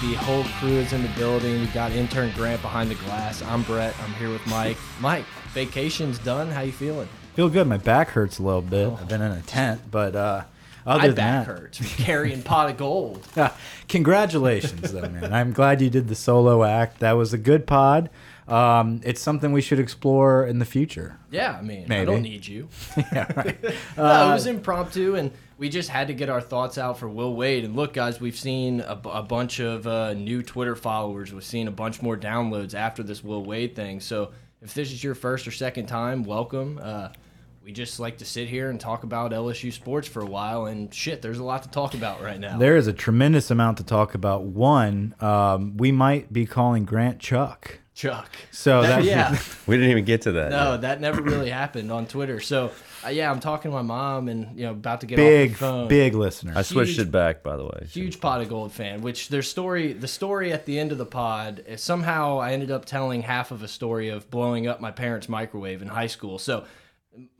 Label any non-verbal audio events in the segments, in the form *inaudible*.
The whole crew is in the building. We got intern Grant behind the glass. I'm Brett. I'm here with Mike. Mike, vacation's done. How you feeling? Feel good. My back hurts a little bit. I've been in a tent, but uh, other My than back that, hurts. Carrying Pot of Gold. *laughs* congratulations, though, man. I'm glad you did the solo act. That was a good pod. Um, it's something we should explore in the future. Yeah, I mean, I Maybe. don't need you. *laughs* yeah, right. *laughs* no, it was impromptu, and we just had to get our thoughts out for Will Wade. And look, guys, we've seen a, a bunch of uh, new Twitter followers. We've seen a bunch more downloads after this Will Wade thing. So if this is your first or second time, welcome. Uh, we just like to sit here and talk about LSU sports for a while. And shit, there's a lot to talk about right now. There is a tremendous amount to talk about. One, um, we might be calling Grant Chuck. Chuck. So that, yeah. *laughs* We didn't even get to that. No, that never really happened on Twitter. So uh, yeah, I'm talking to my mom and you know about to get big, off the phone. big listener. I switched huge- it back, by the way. huge pot of gold fan which their story the story at the end of the pod is somehow i ended up telling half of a story of blowing up my parents microwave in high school so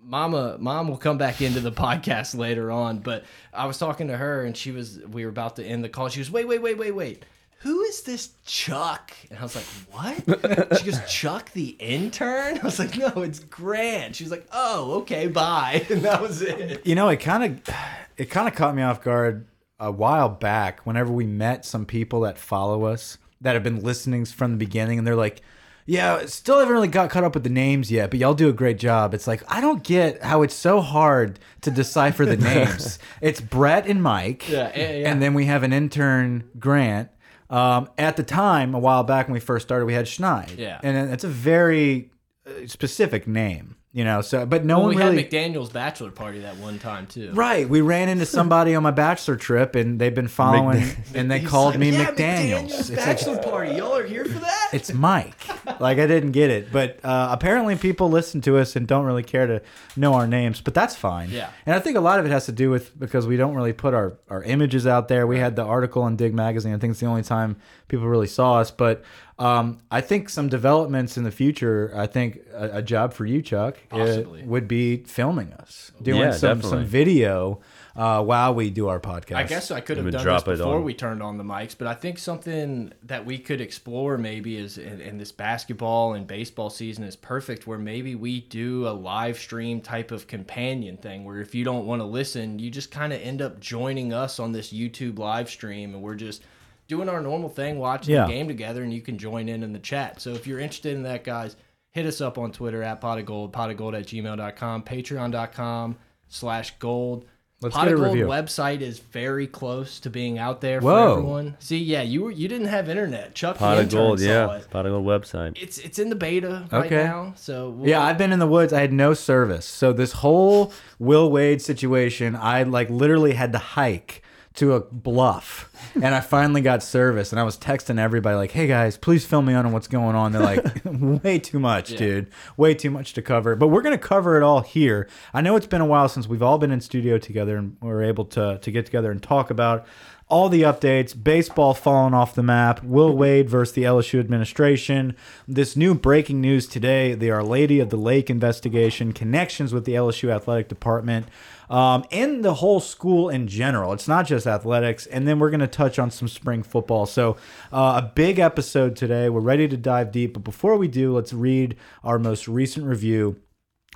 mama mom will come back into the *laughs* podcast later on but i was talking to her and she was we were about to end the call she was wait wait wait wait wait who is this Chuck? And I was like, what? *laughs* She goes, Chuck the intern? I was like, no, it's Grant. She was like, oh, okay, bye. *laughs* And that was it. You know, it kind of it kind of caught me off guard a while back whenever we met some people that follow us that have been listening from the beginning and they're like, "Yeah, still haven't really got caught up with the names yet, but y'all do a great job." It's like, I don't get how it's so hard to decipher the *laughs* names. it's Brett and Mike. Yeah, yeah, yeah. And then we have an intern, Grant. Um, at the time, a while back when we first started, we had Schneid. Yeah. And it's a very uh, specific name, you know. So, but no Well, one we really had McDaniel's bachelor party that one time, too. Right. We ran into *laughs* somebody on my bachelor trip and they've been following and they *laughs* He's called like, me yeah, McDaniels. It's like bachelor party. Y'all are here for that? it's Mike. Like I didn't get it. But uh, apparently people listen to us and don't really care to know our names, but that's fine. Yeah. And I think a lot of it has to do with because we don't really put our, our images out there. We had the article in Dig Magazine. I think it's the only time people really saw us. But um, I think some developments in the future, I think a, a job for you, Chuck, would be filming us, doing Yeah, some, some video uh, while we do our podcast. I guess I could have done drop this before on. we turned on the mics, but I think something that we could explore maybe is in, in this basketball and baseball season is perfect where maybe we do a live stream type of companion thing where if you don't want to listen, you just kind of end up joining us on this YouTube live stream and we're just doing our normal thing, watching Yeah. the game together, and you can join in in the chat. So if you're interested in that, guys, hit us up on Twitter at pot of gold, pot of gold at gmail.com, patreon.com slash gold. Let's Pot get of a Gold review. website is very close to being out there Whoa. for everyone. See, yeah, you were you didn't have internet. Chuck Pot the of gold, saw yeah. it. Pot of gold website. It's it's in the beta right now. So we'll, Yeah, I've been in the woods. I had no service. So this whole Will Wade situation, I like literally had to hike to a bluff. And I finally got service and I was texting everybody like, "Hey guys, please fill me in on what's going on." They're like, *laughs* *laughs* "Way too much, dude. Way too much to cover." But we're going to cover it all here. I know it's been a while since we've all been in studio together and we're able to to get together and talk about all the updates, baseball falling off the map, Will Wade versus the LSU administration, this new breaking news today, the Our Lady of the Lake investigation, connections with the LSU athletic department, um, and the whole school in general. It's not just athletics. And then we're going to touch on some spring football. So, uh, a big episode today. We're ready to dive deep. But before we do, let's read our most recent review.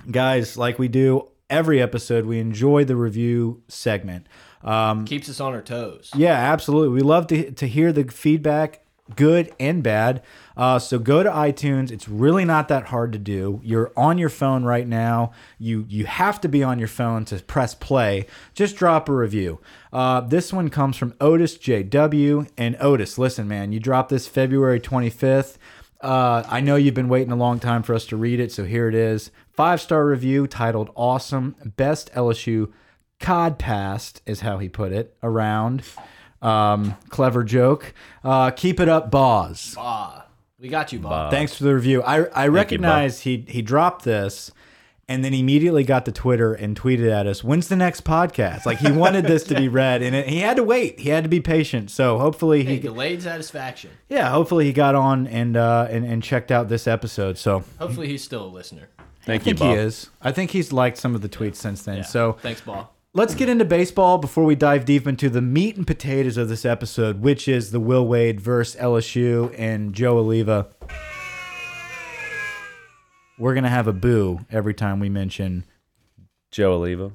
Guys, like we do every episode, we enjoy the review segment. Um, keeps us on our toes. yeah, absolutely. We love to to hear the feedback. Good and bad. Uh, so go to iTunes. It's really not that hard to do. You're on your phone right now. You you have to be on your phone to press play. Just drop a review. Uh, this one comes from Otis JW and Otis. Listen, man, you dropped this February 25th. Uh, I know you've been waiting a long time for us to read it, so here it is. Five star review titled "Awesome Best LSU Cod Past" is how he put it. Around, um, clever joke. Uh, keep it up, Boz. Ah, we got you, Bob. Thanks for the review. I I recognize he he dropped this, and then immediately got to Twitter and tweeted at us, "When's the next podcast?" Like he wanted this to be *laughs* read, and it, he had to wait. He had to be patient. So hopefully he, Hey, delayed satisfaction. yeah, hopefully he got on and uh and, and checked out this episode. So Hopefully, he's still a listener. Thank I think you, Bob. he is. I think he's liked some of the tweets since then. Yeah. So thanks, Bob. Let's get into baseball before we dive deep into the meat and potatoes of this episode, which is the Will Wade versus LSU and Joe Alleva. We're gonna have a boo every time we mention Joe Alleva.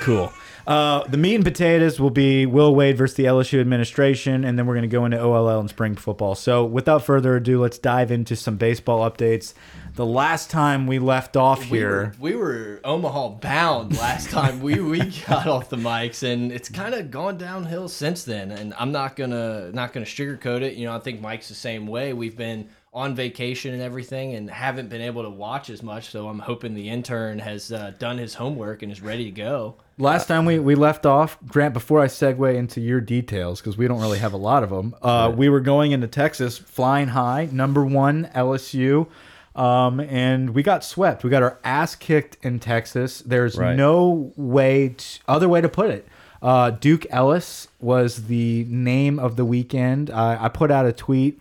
Cool. Uh, the meat and potatoes will be Will Wade versus the LSU administration, and then we're going to go into OLL and spring football. So, without further ado, let's dive into some baseball updates. The last time we left off We here, were, we were Omaha bound last time we, we *laughs* got off the mics, and it's kind of gone downhill since then. And I'm not gonna not gonna sugarcoat it. You know, I think Mike's the same way. We've been on vacation and everything, and haven't been able to watch as much. So I'm hoping the intern has uh, done his homework and is ready to go. last time we, we left off, Grant, before I segue into your details, because we don't really have a lot of them, uh, we were going into Texas flying high, number one LSU. Um, and we got swept. We got our ass kicked in Texas. There's Right. no way, t other way to put it. Uh, Duke Ellis was the name of the weekend. I I put out a tweet.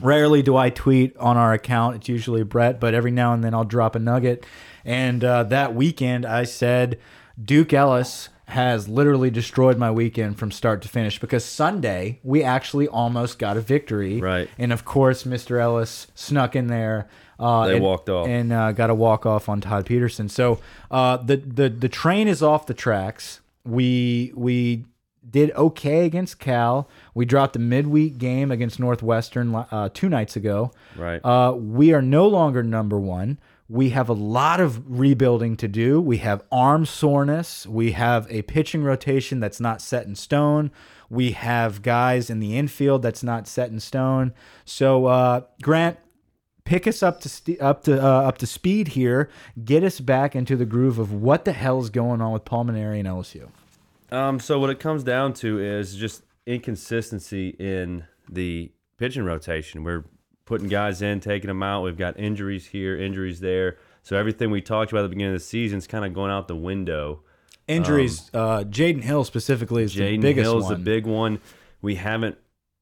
Rarely do I tweet on our account. It's usually Brett, but every now and then I'll drop a nugget. And uh, that weekend, I said Duke Ellis has literally destroyed my weekend from start to finish because Sunday we actually almost got a victory. Right. And of course, Mr. Ellis snuck in there. Uh, They and- walked off. and uh, got a walk off on Todd Peterson. So uh, the the the train is off the tracks. We we did okay against Cal. We dropped a midweek game against Northwestern uh, two nights ago. Right. Uh, we are no longer number one. We have a lot of rebuilding to do. We have arm soreness. We have a pitching rotation that's not set in stone. We have guys in the infield that's not set in stone. So, uh, Grant, pick us up to up to uh, up to speed here. Get us back into the groove of what the hell is going on with Paul Mainieri and LSU. Um, so what it comes down to is just inconsistency in the pitching rotation. We're putting guys in, taking them out. We've got injuries here, injuries there. So everything we talked about at the beginning of the season is kind of going out the window. Injuries. uh, Jaden Hill specifically is the Jaden biggest Hill's one. the big one. We haven't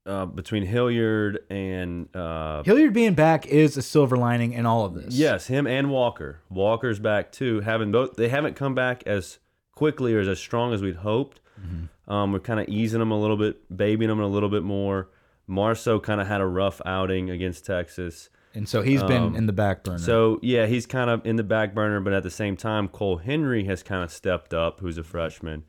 uh, between Hilliard and uh, Hilliard being back is a silver lining in all of this. yes, him and Walker. Walker's back too. Having both, they haven't come back as quickly or as strong as we'd hoped. Mm-hmm. Um, we're kind of easing them a little bit, babying them a little bit more. Marceaux kind of had a rough outing against Texas. and so he's been Um, in the back burner. So yeah, he's kind of in the back burner, but at the same time, Cole Henry has kind of stepped up, who's a freshman,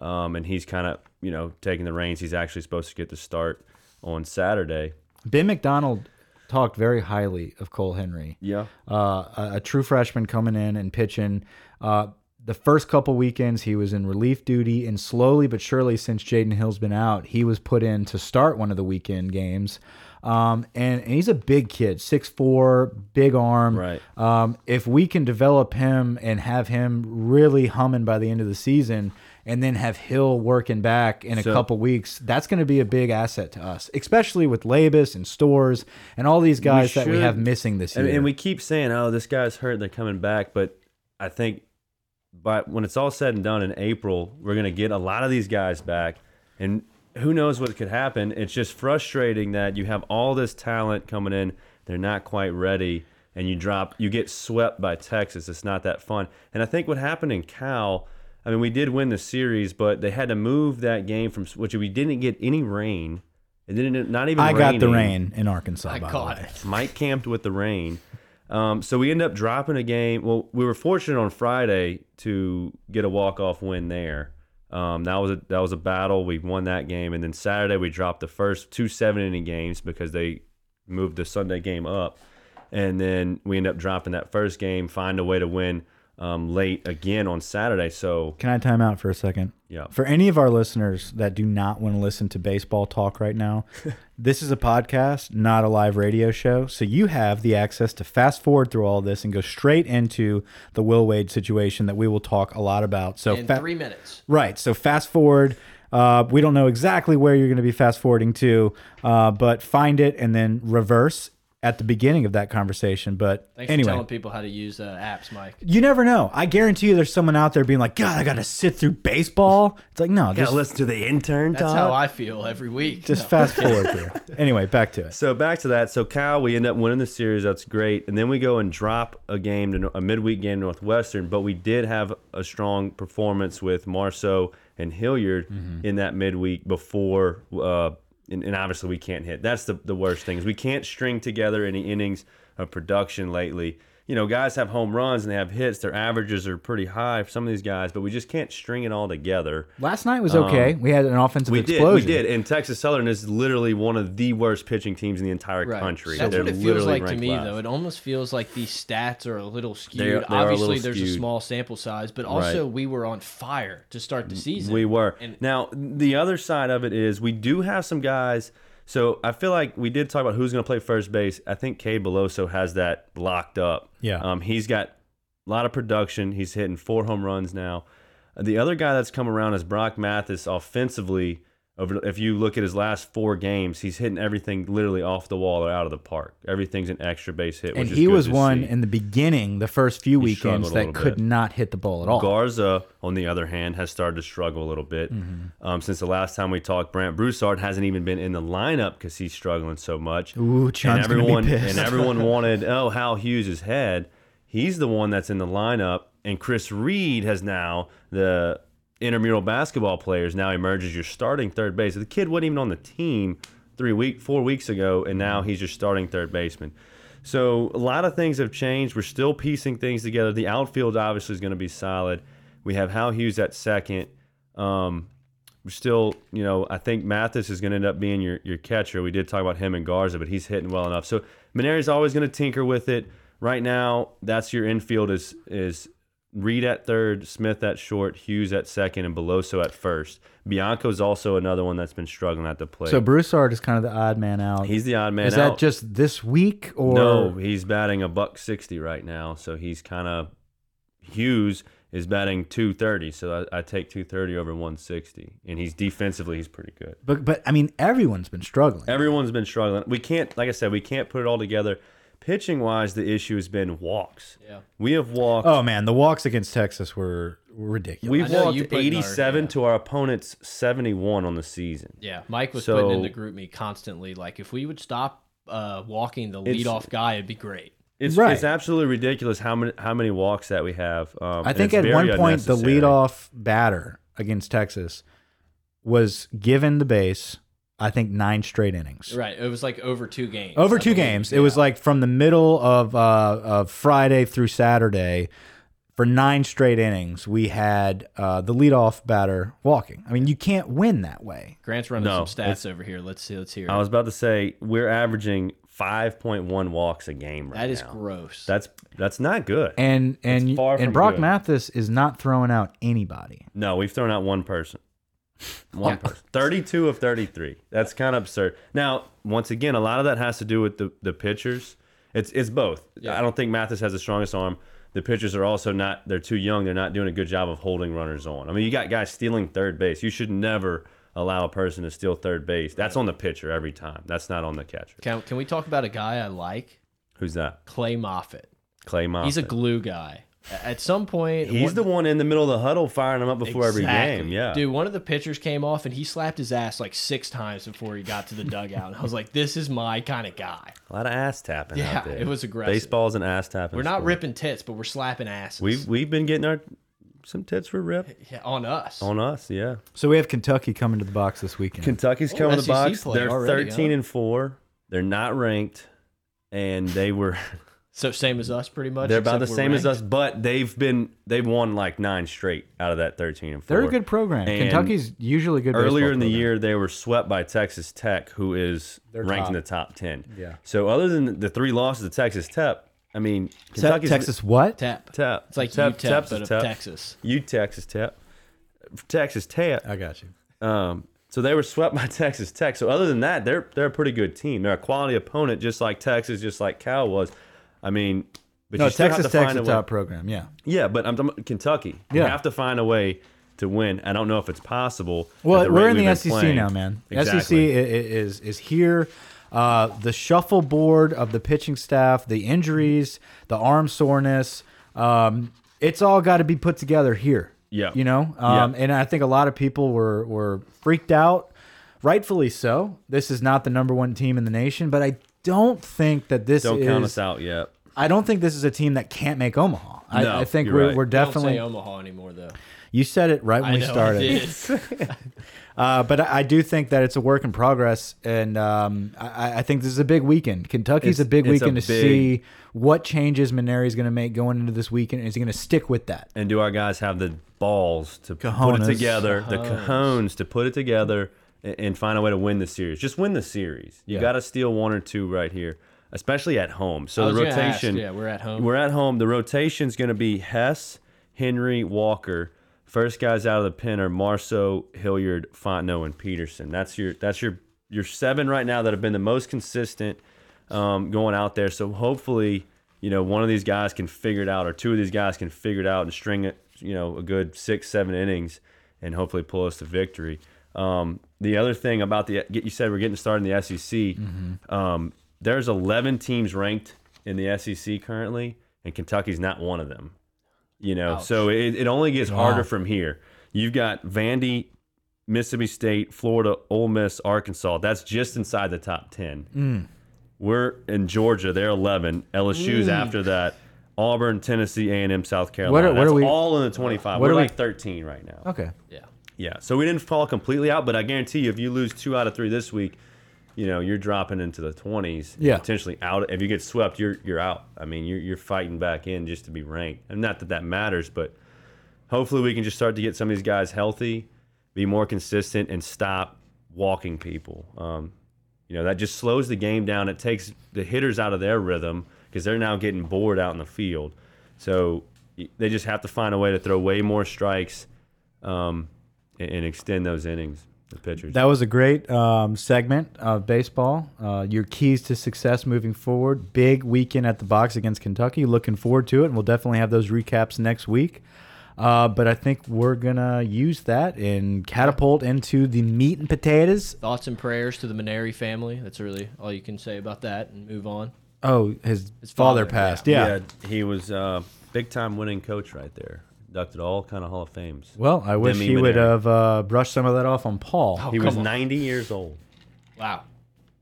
um, and he's kind of you know taking the reins. He's actually supposed to get the start on Saturday. Ben McDonald talked very highly of Cole Henry. Yeah, uh, a, a true freshman coming in and pitching. Uh, the first couple weekends, he was in relief duty, and slowly but surely, since Jaden Hill's been out, he was put in to start one of the weekend games. Um, and, and he's a big kid, 6'4", big arm. Right. Um, if we can develop him and have him really humming by the end of the season, and then have Hill working back in a So- couple weeks, that's going to be a big asset to us, especially with Labas and Storz and all these guys that we have missing this year. and, and we keep saying, "Oh, this guy's hurt. They're coming back," but I think, but when it's all said and done in April, we're gonna get a lot of these guys back, and who knows what could happen. It's just frustrating that you have all this talent coming in, they're not quite ready, and you drop, you get swept by Texas. It's not that fun. And I think what happened in Cal. I mean, we did win the series, but they had to move that game from which we didn't get any rain. It didn't not even. I got the rain in Arkansas. I by the caught way. it. Mike camped with the rain. Um, so we end up dropping a game. Well, we were fortunate on Friday to get a walk off win there. Um, that was a that was a battle. We won that game, and then Saturday we dropped the first two seven inning games because they moved the Sunday game up, and then we end up dropping that first game. Find a way to win um, late again on Saturday. So Can I time out for a second? yeah, For any of our listeners that do not want to listen to baseball talk right now, *laughs* this is a podcast, not a live radio show. So you have the access to fast forward through all this and go straight into the Will Wade situation that we will talk a lot about. So in three minutes. Right. So fast forward. Uh, we don't know exactly where you're going to be fast forwarding to, uh, but find it and then reverse at the beginning of that conversation. But Thanks for anyway, telling people how to use uh, apps, Mike. you never know. I guarantee you, there's someone out there being like, "God, I got to sit through baseball." It's like, no, just, listen to the intern That's how I feel every week. just No. fast forward *laughs* through. Anyway, back to it. So back to that. So Cal, we end up winning the series. That's great. And then we go and drop a game to a midweek game to Northwestern. But we did have a strong performance with Marceaux and Hilliard in that midweek before. Uh, and, and obviously we can't hit. That's the the worst thing is we can't string together any innings of production lately. You know, guys have home runs and they have hits. Their averages are pretty high for some of these guys, but we just can't string it all together. Last night was okay. we had an offensive Um, We did, explosion. we did. And Texas Southern is literally one of the worst pitching teams in the entire Right. country. That's They're what it feels like to me, last. though. It almost feels like these stats are a little skewed. They are- they are a Obviously, little there's a small sample size, but also we were on fire to start the season. We were. And now, the other side of it is we do have some guys. So I feel like we did talk about who's going to play first base. I think Cade Beloso has that locked up. Yeah. Um, he's got a lot of production. He's hitting four home runs now. The other guy that's come around is Brock Mathis offensively. Over, if you look at his last four games, he's hitting everything literally off the wall or out of the park. Everything's an extra base hit. and he was one see. in the beginning, the first few He weekends that could bit. not hit the ball at all. Garza, on the other hand, has started to struggle a little bit. Mm-hmm. Um, since the last time we talked, Brandt Broussard hasn't even been in the lineup because he's struggling so much. Ooh, and be everyone pissed. and everyone *laughs* wanted oh Hal Hughes' head. He's the one that's in the lineup, and Chris Reid has now the intramural basketball players now emerges your starting third base. The kid wasn't even on the team three week four weeks ago, and now he's your starting third baseman. So a lot of things have changed. We're still piecing things together. The outfield obviously is going to be solid. We have Hal Hughes at second. Um, we're still, you know, I think Mathis is going to end up being your, your catcher. We did talk about him and Garza, but he's hitting well enough. So Mainieri's always going to tinker with it. Right now, that's your infield is is Reid at third, Smith at short, Hughes at second, and Beloso at first. Bianco's also another one that's been struggling at the plate. So Broussard is kind of the odd man out. he's the odd man is out. that just this week or No, he's batting a buck sixty right now, so he's kind of Hughes is batting two thirty, so I, I take two thirty over one sixty, and he's defensively he's pretty good. But but I mean, everyone's been struggling. Everyone's been struggling. We can't, like I said, we can't put it all together. Pitching wise, the issue has been walks. Yeah. We have walked. Oh man, the walks against Texas were, were ridiculous. We've know walked you put in our- 87 yeah. to our opponent's 71 on the season. Yeah, Mike was So- putting in the group me constantly. Like, if we would stop uh, walking the It's- leadoff guy, it'd be great. It's, Right. it's absolutely ridiculous how many how many walks that we have. Um, I think at one point the unnecessary. leadoff batter against Texas was given the base. I think nine straight innings. Right. It was like over two games. Over I two believe. games. It was like from the middle of uh, of Friday through Saturday. For nine straight innings, we had uh, the leadoff batter walking. I mean, you can't win that way. Grant's running No, some stats over here. Let's see. Let's hear. I it. was about to say we're averaging 5.1 walks a game right That is now. gross. That's that's not good. And and far and Brock good. Mathis is not throwing out anybody. No, we've thrown out one person. One person. 32 of 33. That's kind of absurd. Now, once again, a lot of that has to do with the, the pitchers. It's it's both. Yeah. I don't think Mathis has the strongest arm. The pitchers are also not they're too young. They're not doing a good job of holding runners on. I mean, you got guys stealing third base. You should never allow a person to steal third base. That's on the pitcher every time. That's not on the catcher. can, can we talk about a guy I like? Who's that? Clay Moffitt. Clay Moffitt. He's a glue guy. A- At some point, He's one- the one in the middle of the huddle firing him up before every game. Yeah. Dude, one of the pitchers came off and he slapped his ass like six times before he got to the dugout. And I was like, this is my kind of guy. A lot of ass tapping Yeah, out there. it was aggressive. Baseball's an ass tapping. We're not sport. ripping tits, but we're slapping asses. We've we've been getting our some tits were ripped yeah, on us. on us. Yeah. So we have Kentucky coming to the box this weekend. Kentucky's Oh, coming to the box. They're already, 13 huh? and four. They're not ranked, and they were So same as us, pretty much. They're about the except we're same as us, but they've been they've won like nine straight out of that thirteen and four. They're a good program. And Kentucky's usually good. Earlier in the program. year, they were swept by Texas Tech, who is They're ranked top. in the top ten. Yeah. So other than the three losses to Texas Tech, I mean, Kentucky's Texas what? Tap. Tech. It's like Tech, UTEP, Tech's but of Tech. Texas. U Texas Tech. Texas Tech. I got you. Um, so they were swept *laughs* by Texas Tech. So other than that, they're they're a pretty good team. They're a quality opponent, just like Texas, just like Cal was. I mean, but No, you still Texas have to Tech's find a a top program. Yeah. Yeah, but I'm talking Kentucky. You Yeah. have to find a way to win. I don't know if it's possible. at Well, the we're in the been SEC playing. now, man. SEC i- i- is is here. Uh, the shuffleboard of the pitching staff, the injuries, the arm soreness, um, it's all got to be put together here. Yeah. you know, um, Yeah. and I think a lot of people were were freaked out, rightfully so. This is not the number one team in the nation, but I don't think that this Don't is. count us out yet. I don't think this is a team that can't make Omaha. I, No, I think you're we're, right. we're Don't definitely. say Omaha anymore, though. You said it right when I we know started. I did. *laughs* *laughs* Uh, but I, I do think that it's a work in progress, and um, I, I think this is a big weekend. Kentucky's a big it's a weekend to big- see what changes Mainieri is going to make going into this weekend. Is he going to stick with that? And do our guys have the balls to put it together, the cajones to put it together and, find a way to win the series? Just win the series. You Yeah. got to steal one or two right here, especially at home. So was the gonna ask, rotation. yeah, we're at home. We're at home. The rotation's going to be Hess, Henry, Walker. First guys out of the pen are Marceaux, Hilliard, Fontenot, and Peterson. That's your that's your your seven right now that have been the most consistent um, going out there. So hopefully, you know, one of these guys can figure it out, or two of these guys can figure it out and string it, you know, a good six, seven innings, and hopefully pull us to victory. Um, the other thing about the you said we're getting started in the SEC. Um, there's 11 teams ranked in the SEC currently, and Kentucky's not one of them. You know, so it, it only gets harder from here. You've got Vandy, Mississippi State, Florida, Ole Miss, Arkansas. That's just inside the top 10. We're in Georgia. They're 11. LSU's after that. Auburn, Tennessee, A&M, South Carolina. what are That's we- all in the 25. what We're are we- like 13 right now. Okay. yeah. Yeah. So we didn't fall completely out, but I guarantee you, if you lose two out of three this week, you know you're dropping into the 20s. Yeah. Potentially out. If you get swept, you're you're out. I mean, you're you're fighting back in just to be ranked. And not that that matters, but hopefully we can just start to get some of these guys healthy, be more consistent, and stop walking people. Um, you know that just slows the game down. It takes the hitters out of their rhythm because they're now getting bored out in the field. So they just have to find a way to throw way more strikes um, and, and extend those innings. The pitchers. That was a great um, segment of baseball. Uh, your keys to success moving forward. Big weekend at the box against Kentucky. Looking forward to it. And we'll definitely have those recaps next week. Uh, but I think we're going to use that and catapult into the meat and potatoes. Thoughts and prayers to the Mainieri family. That's really all you can say about that, and move on. Oh, his, His father, father, passed. Yeah. he was a big time winning coach right there. Inducted all kind of Hall of Fames. Well, I wish Demie he would Mainieri. have uh, brushed some of that off on Paul. Oh, he come was on. 90 years old. Wow.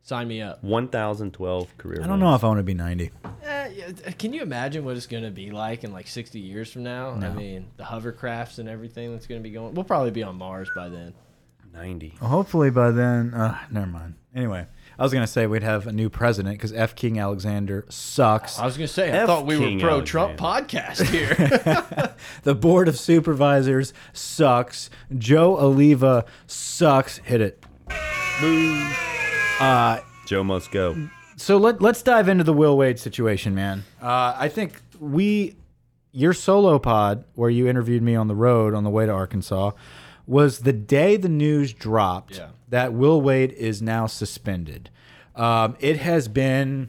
Sign me up. 1,012 career. I don't know if I want to be 90. Eh, yeah, can you imagine what it's going to be like in like 60 years from now? I mean, the hovercrafts and everything that's going to be going. We'll probably be on Mars by then. 90. Hopefully by then, uh, never mind. Anyway, I was gonna say we'd have a new president because F. King Alexander sucks. I was going to say, I F thought we King were pro Trump podcast here. *laughs* The board of supervisors sucks. Joe Alleva sucks. Hit it. Joe must go. So let let's dive into the Will Wade situation, man. Uh, I think we, your solo pod where you interviewed me on the road on the way to Arkansas, was the day the news dropped Yeah. That Will Wade is now suspended. Um, it has been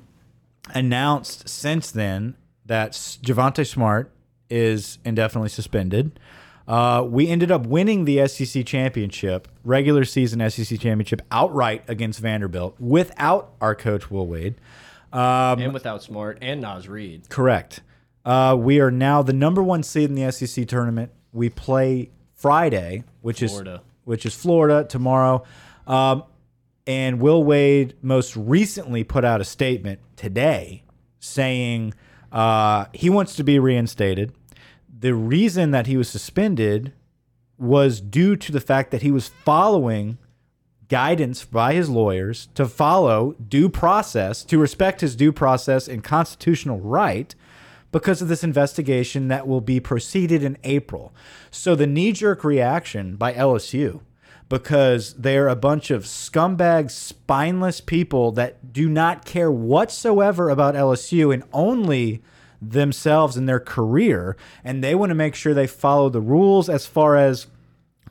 announced since then that Javonte Smart is indefinitely suspended. Uh, we ended up winning the SEC championship, regular season SEC championship, outright against Vanderbilt without our coach Will Wade. and without Smart and Naz Reid. Correct. Uh, we are now the number one seed in the SEC tournament. We play Friday, which Florida. is which is Florida tomorrow. Um, and Will Wade most recently put out a statement today saying uh, he wants to be reinstated. The reason that he was suspended was due to the fact that he was following guidance by his lawyers to follow due process, to respect his due process and constitutional right because of this investigation that will be proceeded in April. So the knee jerk reaction by LSU, because they're a bunch of scumbag, spineless people that do not care whatsoever about LSU and only themselves and their career. And they want to make sure they follow the rules as far as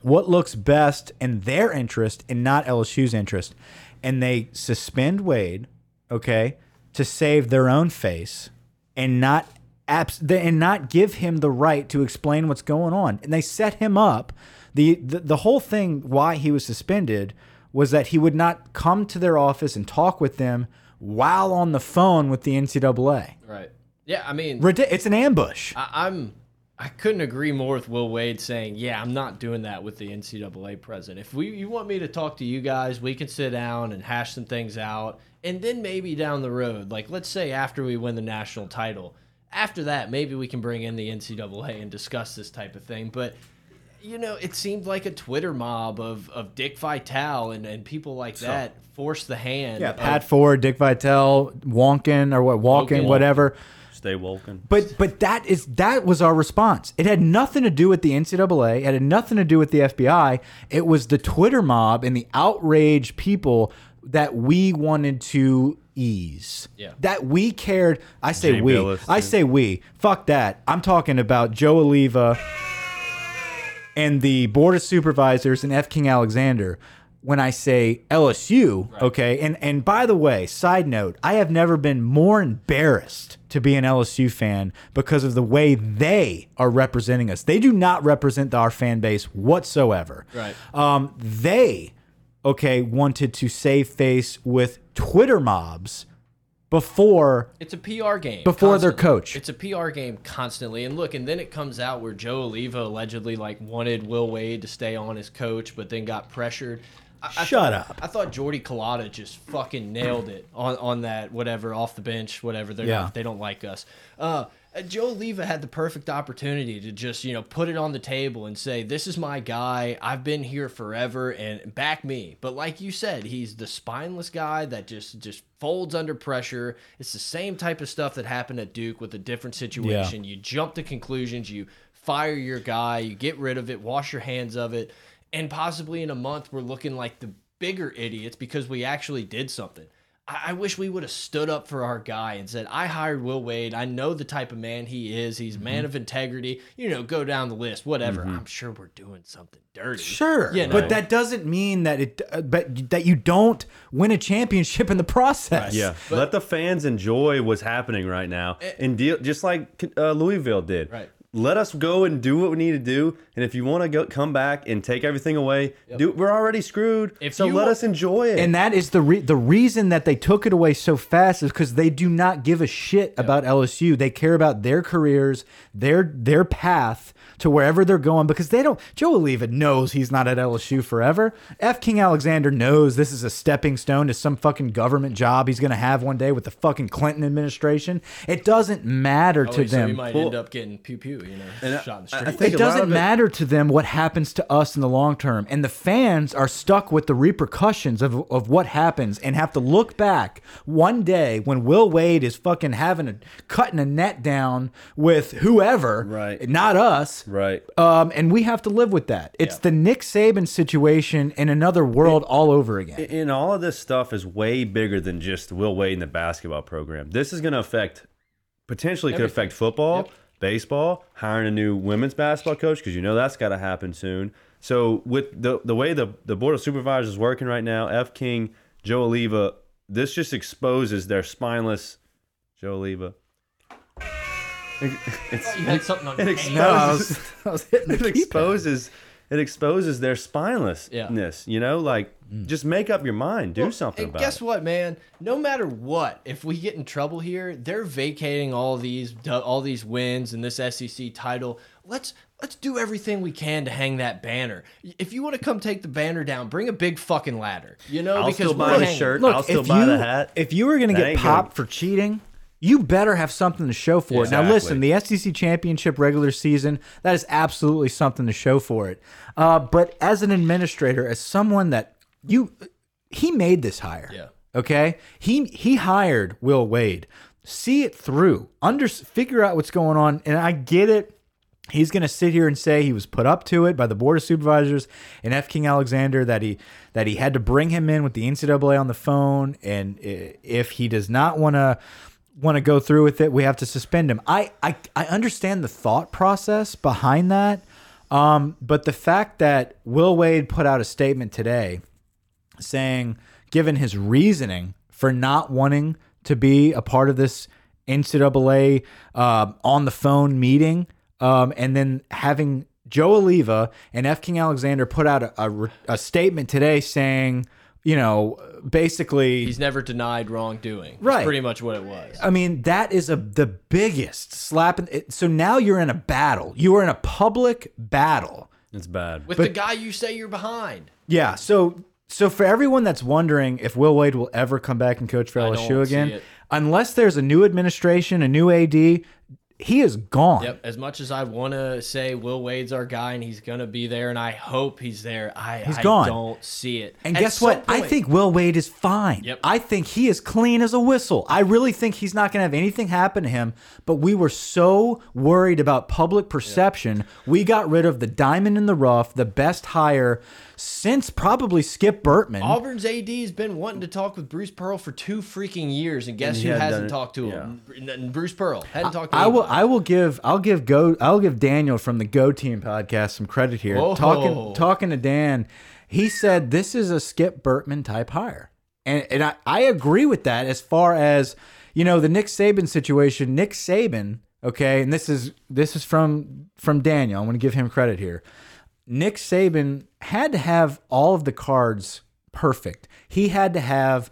what looks best in their interest and not LSU's interest. And they suspend Wade, okay, to save their own face and not and not give him the right to explain what's going on. And they set him up. The, the the whole thing why he was suspended was that he would not come to their office and talk with them while on the phone with the NCAA. Right. Yeah, I mean, It's an ambush. I, I'm I couldn't agree more with Will Wade saying, "Yeah, I'm not doing that with the NCAA president. If we you want me to talk to you guys, we can sit down and hash some things out, and then maybe down the road, like let's say after we win the national title, after that, maybe we can bring in the NCAA and discuss this type of thing. But you know, it seemed like a Twitter mob of of Dick Vitale and and people like that forced the hand. yeah, of- Pat Forde, Dick Vitale, Wonkin or what Walken, Woken. whatever. Stay woken. But but that is that was our response. It had nothing to do with the NCAA. It had nothing to do with the FBI. It was the Twitter mob and the outraged people that we wanted to ease. Yeah. That we cared. I say Jay we. Bilas, I say we. Fuck that. I'm talking about Joe Alleva and the board of supervisors and F. King Alexander. When I say LSU, okay, and and by the way, side note, I have never been more embarrassed to be an LSU fan because of the way they are representing us. They do not represent our fan base whatsoever. Right. Um, they, okay, wanted to save face with Twitter mobs before It's a PR game Before their coach. It's a PR game constantly, and look, and then it comes out where Joe Alleva allegedly like wanted Will Wade to stay on as coach, but then got pressured. I, I Shut thought- up. I thought Jordy Culotta just fucking nailed it on on that whatever off the bench, whatever. They're Yeah. they don't like us. Uh, Uh, Joe Alleva had the perfect opportunity to just you know put it on the table and say, "This is my guy. I've been here forever, and back me." But like you said, he's the spineless guy that just just folds under pressure. It's the same type of stuff that happened at Duke with a different situation. You jump to conclusions. You fire your guy. You get rid of it. Wash your hands of it. And possibly in a month, we're looking like the bigger idiots because we actually did something. I, I wish we would have stood up for our guy and said, I hired Will Wade. I know the type of man he is. He's a Mm-hmm. man of integrity. You know, go down the list, whatever. I'm sure we're doing something dirty. Sure, You know. but that doesn't mean that it, uh, but that you don't win a championship in the process. Yeah, let the fans enjoy what's happening right now, and deal just like uh, Louisville did. Eh. Right. Let us go and do what we need to do, and if you want to go come back and take everything away, do we're already screwed. If so let us enjoy it. And that is the re the reason that they took it away so fast is because they do not give a shit about LSU. They care about their careers, their their path to wherever they're going because they don't. Joe Alleva knows he's not at LSU forever. F. King Alexander knows this is a stepping stone to some fucking government job he's gonna have one day with the fucking Clinton administration. It doesn't matter Oh, to so them. we might Well- end up getting pew pew, you know, And uh, shot in the I- I think it doesn't of it- matter to them what happens to us in the long term. And the fans are stuck with the repercussions of, of what happens and have to look back one day when Will Wade is fucking having a cutting a net down with whoever, Right. Not us. Right. Um, and we have to live with that. It's the Nick Saban situation in another world all over again. And all of this stuff is way bigger than just Will Wade and the basketball program. This is going to affect, potentially could affect football, Yep. baseball, hiring a new women's basketball coach because you know that's got to happen soon. So with the the way the the board of supervisors is working right now, F King, Joe Alleva, this just exposes their spineless Joe Alleva. It's, oh, you had something on it your exposes, hand. No, I was, I was hitting it exposes it exposes their spinelessness. You know, like mm. just make up your mind, do something And about guess it. what, man? No matter what, if we get in trouble here, they're vacating all these all these wins and this SEC title. Let's let's do everything we can to hang that banner. If you want to come take the banner down, bring a big fucking ladder. You know, I'll because still buy the hanging. shirt. Look, I'll still if buy you, the hat. If you were going to That get ain't popped for cheating, you better have something to show for it. Now, listen, the SEC championship regular season, that is absolutely something to show for it. Uh, but as an administrator, as someone that you he made this hire. Yeah. Okay. He he hired Will Wade. See it through. Under figure out what's going on. And I get it. He's going to sit here and say he was put up to it by the board of supervisors and F. King Alexander that he that he had to bring him in with the NCAA on the phone, and if he does not want to want to go through with it, we have to suspend him. I I, I understand the thought process behind that, um, but the fact that Will Wade put out a statement today saying, given his reasoning for not wanting to be a part of this NCAA uh, on the phone meeting, um, and then having Joe Alleva and F. King Alexander put out a, a, a statement today saying, you know, basically, He's never denied wrongdoing. That's Right. pretty much what it was. I mean, that is a the biggest slap. In, it, so now you're in a battle. You are in a public battle. It's bad. With the guy you say you're behind. Yeah. So so for everyone that's wondering if Will Wade will ever come back and coach for I LSU again, unless there's a new administration, a new AD, he is gone. Yep. As much as I want to say Will Wade's our guy and he's gonna be there, and I hope he's there, I He's I gone. don't see it. And At guess what? I think Will Wade is fine. Yep. I think he is clean as a whistle. I really think he's not going to have anything happen to him. But we were so worried about public perception, we got rid of the diamond in the rough, the best hire since probably Skip Bertman. Auburn's AD has been wanting to talk with Bruce Pearl for two freaking years, and guess he who hasn't talked to him? N- Bruce Pearl hadn't talked to I will. I will give. I'll give go. I'll give Daniel from the Go Team podcast some credit here. Whoa. Talking talking to Dan, he said this is a Skip Bertman type hire, and and I, I agree with that as far as you know the Nick Saban situation. Nick Saban, okay, and this is this is from from Daniel. I'm going to give him credit here. Nick Saban had to have all of the cards perfect. He had to have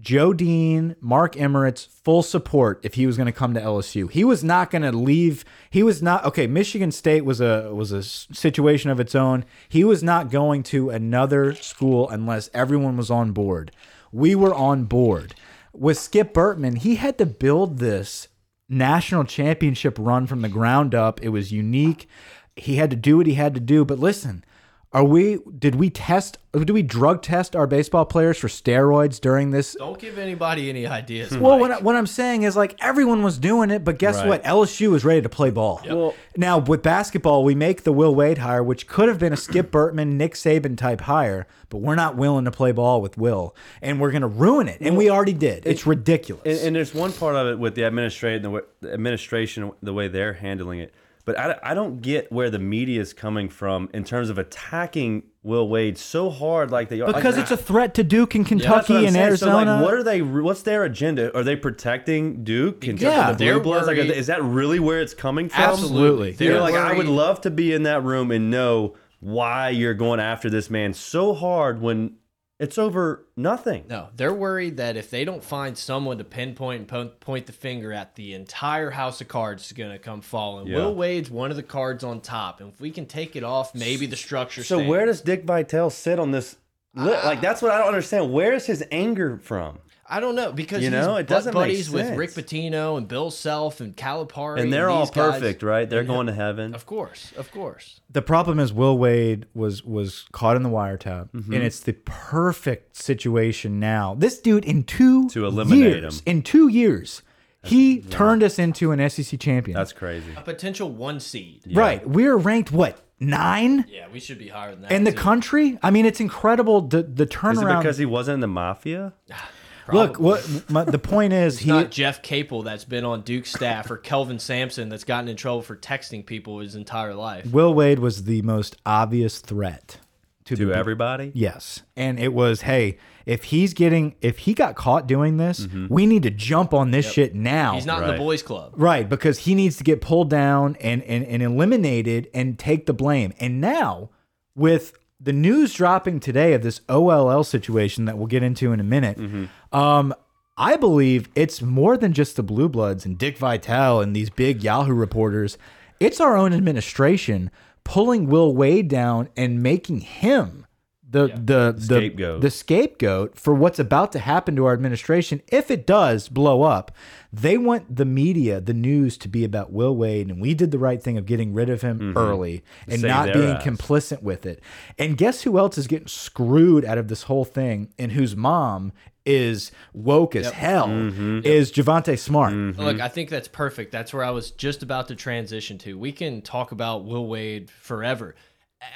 Joe Dean, Mark Emmert full support if he was going to come to LSU. He was not going to leave. He was not okay. Michigan State was a was a situation of its own. He was not going to another school unless everyone was on board. We were on board. With Skip Bertman, he had to build this national championship run from the ground up. It was unique. He had to do what he had to do. But listen, are we? Did we test? Do we drug test our baseball players for steroids during this? Don't give anybody any ideas. Well, Mike. what, I- what I'm saying is like everyone was doing it, but guess Right. what? LSU was ready to play ball. Well- now with basketball, we make the Will Wade hire, which could have been a Skip Bertman, Nick Saban type hire, but we're not willing to play ball with Will, and we're gonna ruin it, and we already did. It's ridiculous. And, and there's one part of it with the administration, the, the administration, the way they're handling it. But I, I don't get where the media is coming from in terms of attacking Will Wade so hard, like they are. because like, it's a threat to Duke and Kentucky I'm and saying. So, like, what are they? What's their agenda? Are they protecting Duke, Kentucky, Yeah, the Blue they're Bloods? Like, are worried- they- is that really where it's coming from? Absolutely. You're They're like, I would love to be in that room and know why you're going after this man so hard when it's over nothing. No, they're worried that if they don't find someone to pinpoint and po point the finger at, the entire house of cards is going to come falling. Yeah. Will Wade's one of the cards on top, and if we can take it off, maybe the structure. So stands. where does Dick Vitale sit on this? li- uh, like that's what I don't understand. Where is his anger from? I don't know because You he's know, it doesn't make buddies with. Rick Pitino and Bill Self and Calipari, And they're all these guys. perfect, right? They're going to heaven. Of course, of course. the problem is Will Wade was was caught in the wiretap, Mm-hmm. and it's the perfect situation now. This dude in two To eliminate years, him. in two years, he turned us into an SEC champion. That's crazy. A potential one seed. right. We're ranked what nine Yeah, we should be higher than that. in the too. country. I mean, it's incredible the the Is it turnaround. because he wasn't in the mafia? *sighs* *sighs* *sighs* Look, what my, the point is, It's he not Jeff Capel that's been on Duke's staff or Kelvin Sampson that's gotten in trouble for texting people his entire life. Will Wade was the most obvious threat to, To the everybody? Yes. And it was, hey, if he's getting if he got caught doing this, mm-hmm. we need to jump on this shit now. He's not in the boys' club. right, because he needs to get pulled down and, and and eliminated and take the blame. And now with the news dropping today of this OLL situation that we'll get into in a minute, mm-hmm. Um I believe it's more than just the Blue Bloods and Dick Vitale and these big Yahoo reporters. It's our own administration pulling Will Wade down and making him the the the Scapegoat. the scapegoat for what's about to happen to our administration if it does blow up. They want the media, the news to be about Will Wade and we did the right thing of getting rid of him early and Save not being ass. complicit with it. And guess who else is getting screwed out of this whole thing and whose mom is woke as hell mm-hmm. is Javonte Smart. Mm-hmm. Look, I think that's perfect. That's where I was just about to transition to. We can talk about Will Wade forever.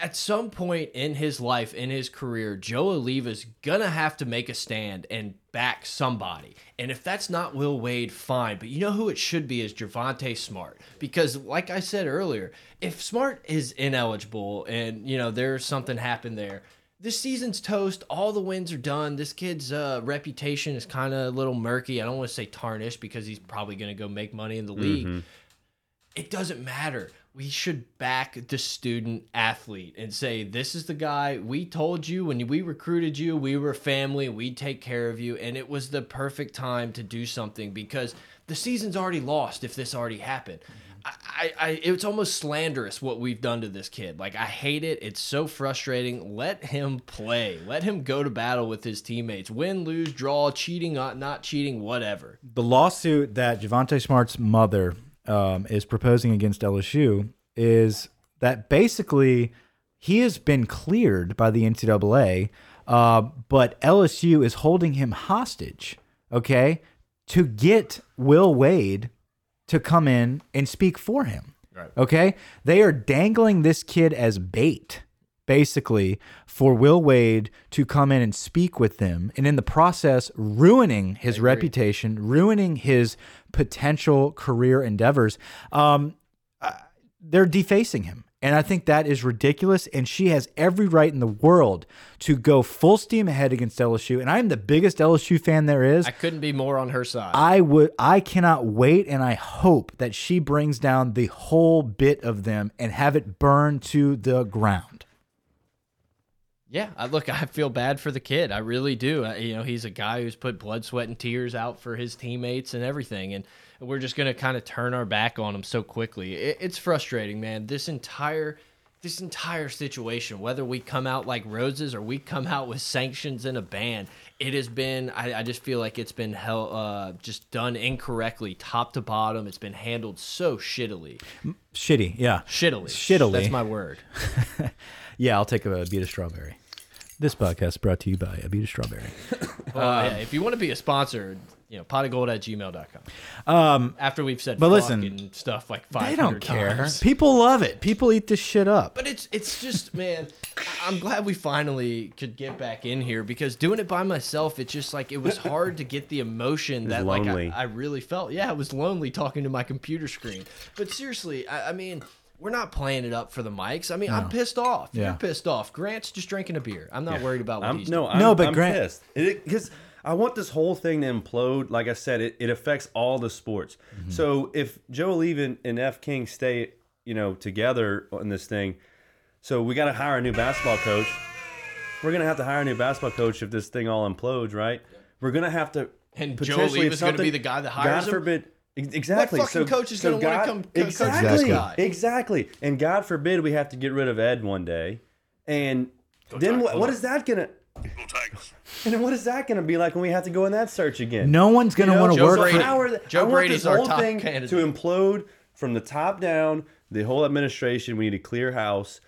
At some point in his life, in his career, Joe Alleva's gonna have to make a stand and back somebody. And if that's not Will Wade, fine. But you know who it should be is Javonte Smart. Because like I said earlier, if Smart is ineligible and you know there's something happened there, this season's toast. All the wins are done. This kid's uh, reputation is kind of a little murky. I don't want to say tarnished because he's probably going to go make money in the league. It doesn't matter. We should back the student athlete and say, This is the guy we told you when we recruited you, we were family, we'd take care of you. And it was the perfect time to do something because the season's already lost if this already happened. I, I, it's almost slanderous what we've done to this kid. Like I hate it. It's so frustrating. Let him play. Let him go to battle with his teammates. Win, lose, draw, cheating, not not cheating, whatever. the lawsuit that Javonte Smart's mother um, is proposing against LSU is that basically he has been cleared by the NCAA, uh, but LSU is holding him hostage, okay, to get Will Wade to come in and speak for him. Right. Okay. They are dangling this kid as bait, basically, for Will Wade to come in and speak with them. And in the process, ruining his reputation, ruining his potential career endeavors. Um, uh, they're defacing him. And I think that is ridiculous. And she has every right in the world to go full steam ahead against LSU. And I'm the biggest LSU fan there is. I couldn't be more on her side. I would I cannot wait and I hope that she brings down the whole bit of them and have it burn to the ground. Yeah, I, look, I feel bad for the kid. I really do. I, you know, he's a guy who's put blood, sweat, and tears out for his teammates and everything, and we're just gonna kind of turn our back on them so quickly. It, it's frustrating, man. This entire this entire situation, whether we come out like roses or we come out with sanctions and a ban, it has been. I, I just feel like it's been hell, uh, just done incorrectly, top to bottom. It's been handled so shittily, Shitty, yeah. shittily, Shittily. That's my word. *laughs* Yeah, I'll take a beat of strawberry. This podcast is brought to you by Abita Strawberry. Uh, yeah, if you want to be a sponsor, you know, potofgold at gmail.com. Um, After we've said But fuck listen, and stuff like five they don't care. times. People love it. People eat this shit up. But it's it's just man, I- I'm glad we finally could get back in here because doing it by myself, it's just like it was *laughs* hard to get the emotion that like. I, I really felt. Yeah, it was lonely talking to my computer screen. But seriously, I, I mean. We're not playing it up for the mics. I mean, I'm pissed off. Yeah. You're pissed off. Grant's just drinking a beer. I'm not worried about what I'm, he's no, doing. I'm, No, but I'm Grant- because I want this whole thing to implode. Like I said, it, it affects all the sports. Mm-hmm. So if Joe Alleva and F King stay, you know, together on this thing, so we got to hire a new basketball coach. We're gonna have to hire a new basketball coach if this thing all implodes, right? We're gonna have to. And Joe if Alleva's gonna be the guy that hires God forbid. ex- Exactly. fucking so, coach is so gonna wanna God- come co- coach this exactly, guy? Exactly. And God forbid we have to get rid of Ed one day. And then what, what is that gonna? And then what is that gonna be like when we have to go in that search again? No one's gonna want to work Brady- for How Joe I want Brady's this our whole top thing candidate. to implode from the top down. The whole administration. We need a clear house.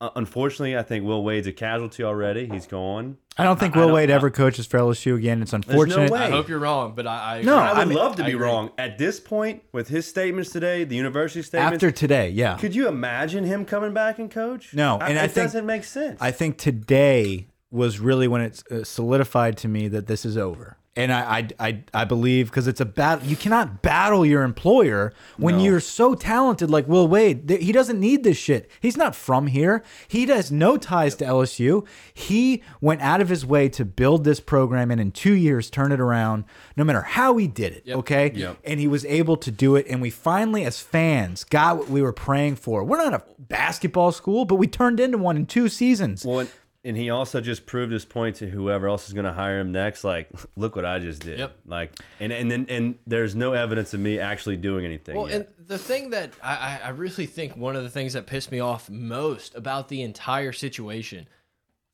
Uh, unfortunately, I think Will Wade's a casualty already. He's gone. I don't think I Will don't- Wade ever coaches for LSU again. It's no unfortunate. way. I hope you're wrong, but I, I no, I would I mean- love to be wrong at this point with his statements today, the university statements. After today, yeah. could you imagine him coming back and coach? No, and I it think- doesn't make sense. I think today was really when it's uh, solidified to me that this is over. And I, I, I, I believe because it's a battle. You cannot battle your employer when No. you're so talented like Will Wade. He doesn't need this shit. He's not from here. He has no ties to LSU. He went out of his way to build this program and in two years turn it around, no matter how he did it. Okay. Yep. And he was able to do it. And we finally, as fans, got what we were praying for. We're not a basketball school, but we turned into one in two seasons. Well, and, and he also just proved his point to whoever else is going to hire him next. Like, *laughs* look what I just did. Yep. Like, and and then and there's no evidence of me actually doing anything. Well, yet. and the thing that I, I I really think one of the things that pissed me off most about the entire situation,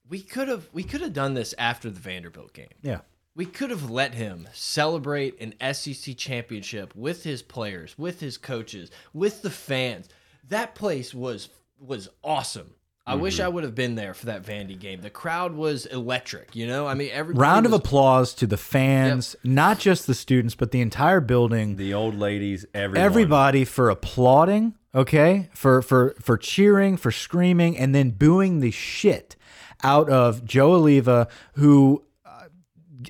we could have we could have done this after the Vanderbilt game. Yeah. We could have let him celebrate an SEC championship with his players, with his coaches, with the fans. That place was was awesome. I wish Mm-hmm. I would have been there for that Vandy game. The crowd was electric. You know, I mean, every Round of applause to the fans, not just the students, but the entire building. The old ladies, everyone. everybody for applauding okay for for for cheering for screaming and then booing the shit out of joe alleva who uh,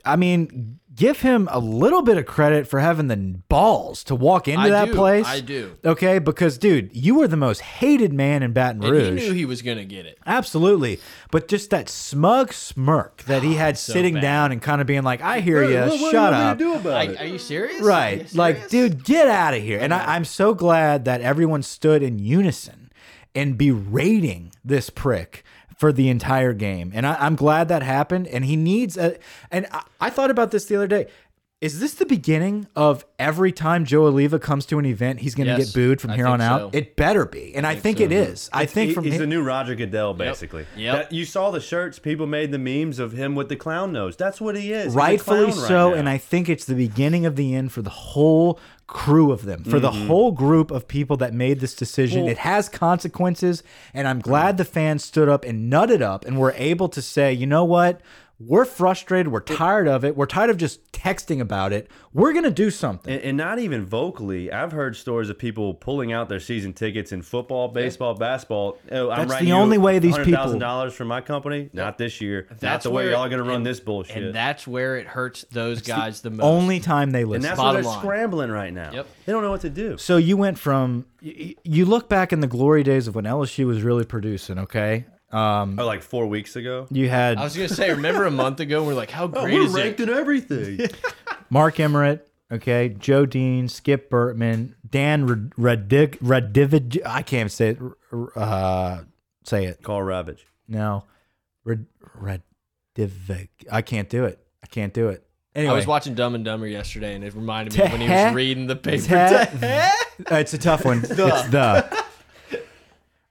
i mean give him a little bit of credit for having the balls to walk into I that do, place I do. okay because dude you were the most hated man in baton And rouge he knew he was going to get it. Absolutely. But just that smug smirk that he ah, had So sitting bad. down and kind of being like, I hear you, What- what- shut what are up. you gonna do about Like, it? are you serious? Right. you Like, serious? dude, get out of here. And I, I'm so glad that everyone stood in unison and berating this prick for the entire game. And I, I'm glad that happened. And he needs a. And I, I thought about this the other day. Is this the beginning of every time Joe Alleva comes to an event, he's going to Yes, get booed from I here on out? so. It better be. And I think, it is. I think He- from he's hi- the new Roger Goodell, basically. Yep. You saw the shirts. People made the memes of him with the clown nose. That's what he is. Rightfully clown right so now. and i think it's the beginning of the end for the whole crew of them. For the mm-hmm. whole group of people that made this decision it has consequences and i'm glad the fans stood up and nutted up and were able to say you know what we're frustrated we're tired of it we're tired of just texting about it we're gonna do something And, and not even vocally. I've heard stories of people pulling out their season tickets in football, baseball, basketball. Oh, I'm That's the only way these people- thousand dollars from my company. Not this year. Not That's the way where- y'all going to run and- this bullshit. And that's where it hurts those guys the, most. only time they listen And that's why Bottom they're line. scrambling right now. Yep. They don't know what to do. so you went from you look back in the glory days of when lsu was really producing okay um Oh, like four weeks ago. you had I was gonna say, remember a month ago, we're like, how *laughs* Oh, great is it? in everything. *laughs* Mark Emmert, okay, Joe Dean, Skip Bertman, Dan Radiv, Radiv, I can't say it. Uh, say it. Carl Ravage. No, Rad, Radiv. I can't do it. I can't do it. Anyway, I was watching Dumb and Dumber yesterday, and it reminded me of when he was Teh- reading the paper. Teh- *laughs* it's a tough one. It's the.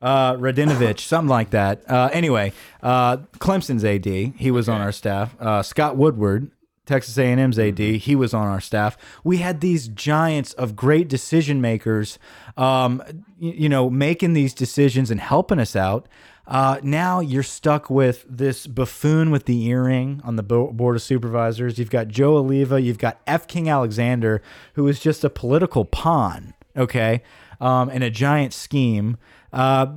Uh, Radinovich, something like that. Uh, anyway, uh, Clemson's AD, he was on our staff. Uh, Scott Woodward, Texas A&M's AD, he was on our staff. We had these giants of great decision makers, um, y- you know, making these decisions and helping us out. Uh, now you're stuck with this buffoon with the earring on the bo board of supervisors. You've got Joe Alleva. You've got F. King Alexander, who is just a political pawn, okay, um, and a giant scheme. Uh,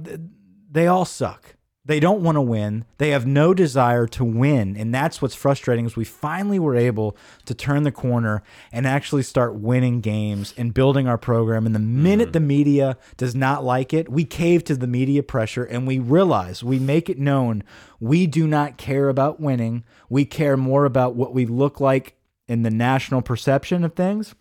they all suck. They don't want to win. They have no desire to win, and that's what's frustrating. Is we finally were able to turn the corner and actually start winning games and building our program. And the minute the media does not like it, we cave to the media pressure, and we realize we make it known we do not care about winning. We care more about what we look like in the national perception of things.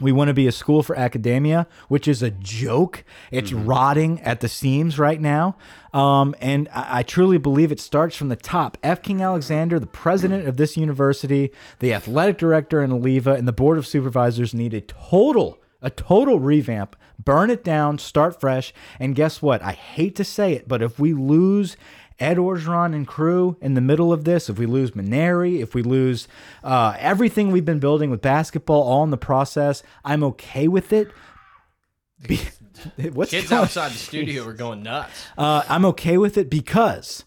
We want to be a school for academia, which is a joke. It's rotting at the seams right now. Um, and I, I truly believe it starts from the top. F. King Alexander, the president of this university, the athletic director in Alleva, and the board of supervisors need a total, a total revamp. Burn it down, start fresh. And guess what? I hate to say it, but if we lose Ed Orgeron and crew in the middle of this, if we lose Mainieri, if we lose uh, everything we've been building with basketball all in the process, I'm okay with it. Be *laughs* what's Kids going- outside the *laughs* studio are going nuts. uh, I'm okay with it because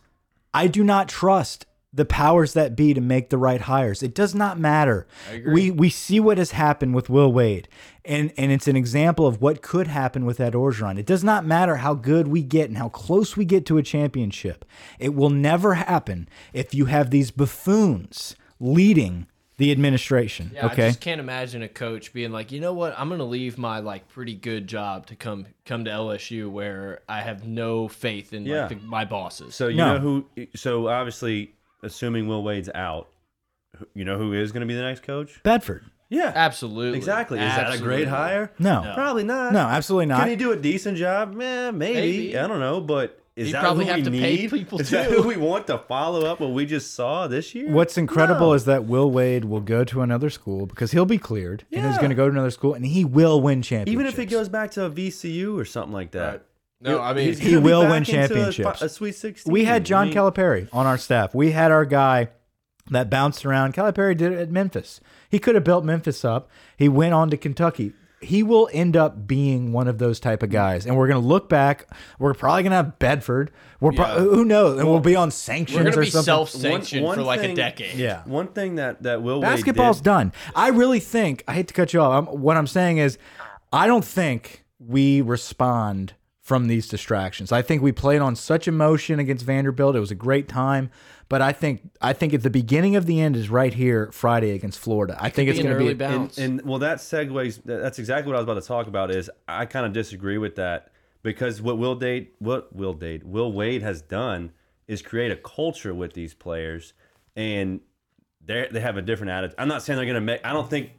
I do not trust the powers that be to make the right hires. It does not matter. We we see what has happened with Will Wade, and and it's an example of what could happen with Ed Orgeron. It does not matter how good we get and how close we get to a championship. It will never happen if you have these buffoons leading the administration. Yeah, okay. I just can't imagine a coach being like, you know what, I'm gonna leave my like pretty good job to come come to LSU where I have no faith in Yeah. like the, my bosses. So you No. know who? So obviously, assuming Will Wade's out, you know who is going to be the next coach? Benford. Yeah, Absolutely. exactly. Is that a Absolutely. great hire? No. probably not. No, absolutely not. Can he do a decent job? Eh, maybe. Maybe. I don't know, but is He'd that probably who have we to need? pay people is that too. who we want to follow up what we just saw this year? What's incredible No. is that Will Wade will go to another school because he'll be cleared and he's Yeah. going to go to another school and he will win championships. even if it goes back to a VCU or something like that. Right. No, I mean, He's He will win into a championships. A, Sweet Sixteen. We had I John mean, Calipari on our staff. We had our guy that bounced around. Calipari did it at Memphis. He could have built Memphis up. He went on to Kentucky. He will end up being one of those type of guys, and we're gonna look back. We're probably gonna have Benford. We're pro- Yeah. who knows, and we'll be on sanctions we're gonna or be something. self-sanctioned One- for one like a decade. yeah, One thing that that Will Wade basketball's did, done. I really think. I hate to cut you off. I'm, what I'm saying is, I don't think we respond from these distractions. I think we played on such emotion against Vanderbilt. It was a great time, but I think I think at the beginning of the end is right here Friday against Florida. I think it's going to early be. bounce. and, and well, that segues. That's exactly what I was about to talk about. Is I kind of disagree with that because what Will Date, what Will Date, Will Wade has done is create a culture with these players, and they they have a different attitude. I'm not saying they're going to make. I don't think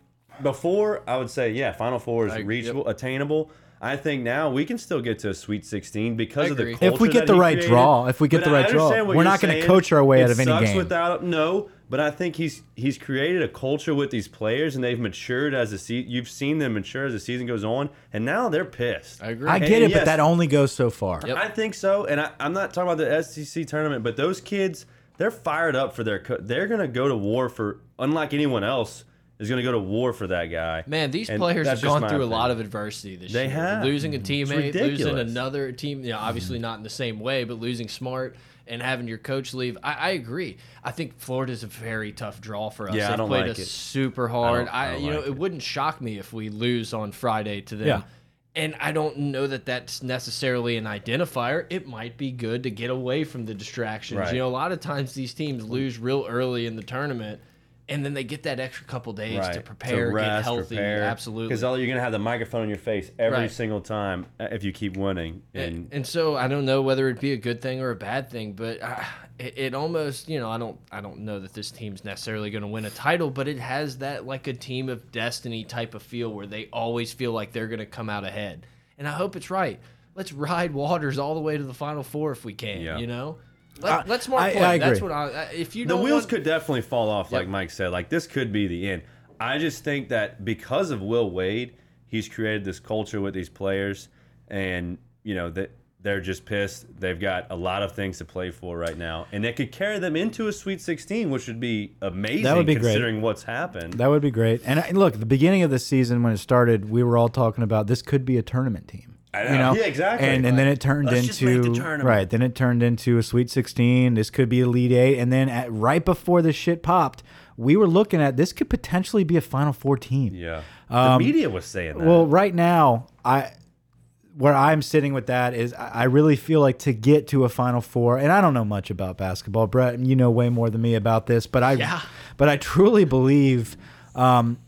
before I would say yeah, Final Four is I- reachable, attainable. I think now we can still get to a Sweet 16 because of the culture If we get that the right created. draw, if we get But the right draw, we're not gonna coach our way It out of any sucks game. Without no, but I think he's he's created a culture with these players, and they've matured as the season. You've seen them mature as the season goes on, and now they're pissed. I agree. I And get it, yes, but that only goes so far. Yep. I think so, and I, I'm not talking about the SEC tournament, but those kids, they're fired up for their. Co- they're gonna go to war for, unlike anyone else, is gonna go to war for that guy. Man, these And players have gone through a lot of adversity this They year. have. Losing a teammate, losing another team, you know, obviously mm-hmm. not in the same way, but losing smart and having your coach leave. I, I agree. I think Florida's a very tough draw for us. Yeah, I They've don't played like us it. super hard. don't- I, I don't you know, it it. wouldn't shock me if we lose on Friday to them. Yeah. And I don't know that that's necessarily an identifier. It might be good to get away from the distractions. Right. You know, a lot of times these teams lose real early in the tournament, and then they get that extra couple days to prepare, get healthy. Absolutely. Because you're gonna have the microphone in your face every Right. single time uh, if you keep winning. And, and, and so I don't know whether it'd be a good thing or a bad thing, but uh, it, it almost, you know, I don't, I don't know that this team's necessarily going to win a title, but it has that like a team of destiny type of feel where they always feel like they're going to come out ahead, and I hope it's right. Let's ride Waters all the way to the Final Four if we can. Yeah. You know, Let, let's smart I- play. I That's agree. what I. I- If you the don't wheels want- could definitely fall off, like Yep. Mike said. Like this could be the end. I just think that because of Will Wade, he's created this culture with these players, and you know that they're just pissed. They've got a lot of things to play for right now, and it could carry them into a Sweet 16, which would be amazing. That would be great. considering what's happened. That would be great. And I- look, the beginning of the season when it started, we were all talking about this could be a tournament team. I You know. know, Yeah, exactly. And and then it turned Let's just make into the right. Then it turned into a Sweet 16. This could be a Elite Eight. And then at, right before this shit popped, we were looking at this could potentially be a Final Four team. yeah, the media was saying that. Um, Well, right now, I where I'm sitting with that is I I really feel like to get to a Final Four, and I don't know much about basketball, Brett. You know way more than me about this, but I Yeah. but I truly believe um,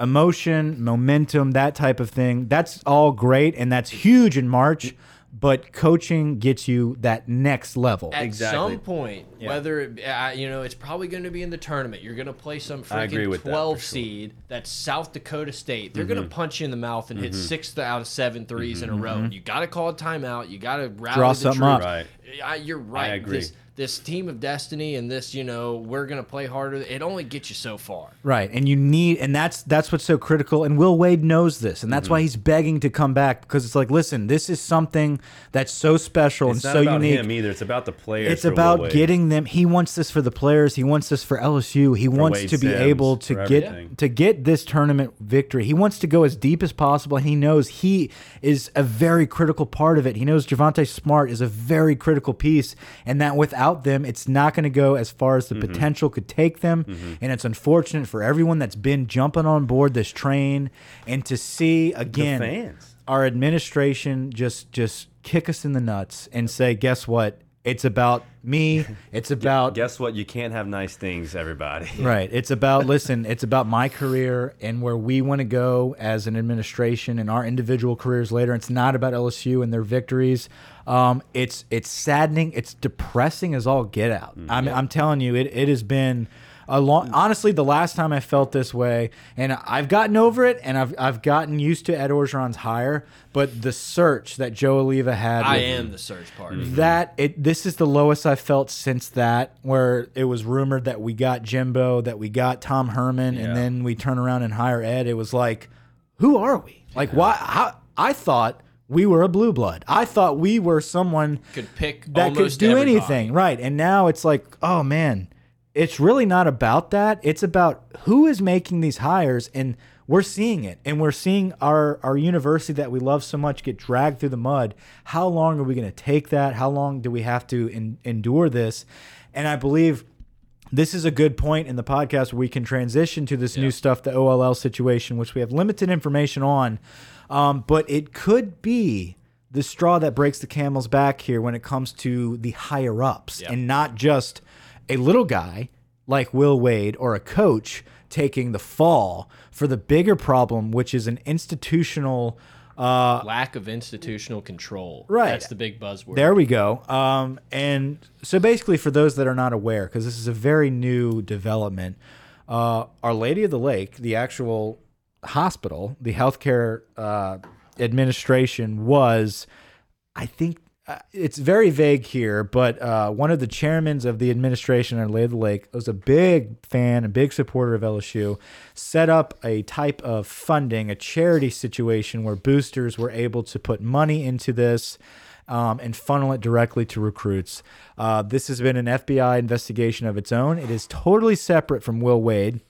emotion, momentum, that type of thing. That's all great, and that's huge in March. But coaching gets you that next level. At Exactly. some point, whether it, uh, you know, it's probably going to be in the tournament. You're going to play some freaking with that, for 12 sure. seed that's South Dakota State. They're Mm-hmm. going to punch you in the mouth and hit six out of seven threes in a row. You got to call a timeout. You got to rally Draw the something troops. up. Right. Yeah, you're right. I agree. This, this team of destiny and this, you know, we're going to play harder. It only gets you so far. Right, and you need, and that's that's what's so critical. And Will Wade knows this, and that's Mm-hmm. why he's begging to come back because it's like, listen, this is something that's so special it's and not so about unique. him either. It's about the players. It's about getting them. He wants this for the players. He wants this for LSU. He wants Wade to be Sims, able to get everything. to get this tournament victory. He wants to go as deep as possible, and he knows he is a very critical part of it. He knows Javonte Smart is a very critical piece, and that without them, it's not going to go as far as the Mm-hmm. potential could take them. And it's unfortunate for everyone that's been jumping on board this train, and to see again fans. our administration just just kick us in the nuts and say, guess what? It's about me. *laughs* It's about Guess what? You can't have nice things, everybody. *laughs* right. It's about listen. It's about my career and where we want to go as an administration and our individual careers later. It's not about LSU and their victories. Um, it's it's saddening. It's depressing as all get out. I'm I'm telling you, it it has been. A long, honestly, the last time I felt this way, and I've gotten over it, and I've I've gotten used to Ed Orgeron's hire, but the search that Joe Alleva had, I with- am the search party. Mm-hmm. that it this is the lowest I felt since that where it was rumored that we got Jimbo, that we got Tom Herman, Yeah. and then we turn around and hire Ed. It was like, who are we? Like why? How, I thought we were a blue blood. I thought we were someone Could pick that could do everybody. anything, right? And now it's like, oh man, it's really not about that. It's about who is making these hires, and we're seeing it, and we're seeing our our university that we love so much get dragged through the mud. How long are we going to take that? How long do we have to en endure this? And I believe this is a good point in the podcast where we can transition to this new stuff, the OLL situation, which we have limited information on. Um, but it could be the straw that breaks the camel's back here when it comes to the higher ups and not just a little guy like Will Wade or a coach taking the fall for the bigger problem, which is an institutional. Uh, Lack of institutional control. Right. That's the big buzzword. there we go. Um, and so basically, for those that are not aware, because this is a very new development, uh, Our Lady of the Lake, the actual hospital, the healthcare uh, administration was, I think. Uh, it's very vague here, but uh, one of the chairmen of the administration at Lady of the Lake was a big fan, a big supporter of LSU, set up a type of funding, a charity situation where boosters were able to put money into this um, and funnel it directly to recruits. Uh, this has been an FBI investigation of its own. It is totally separate from Will Wade.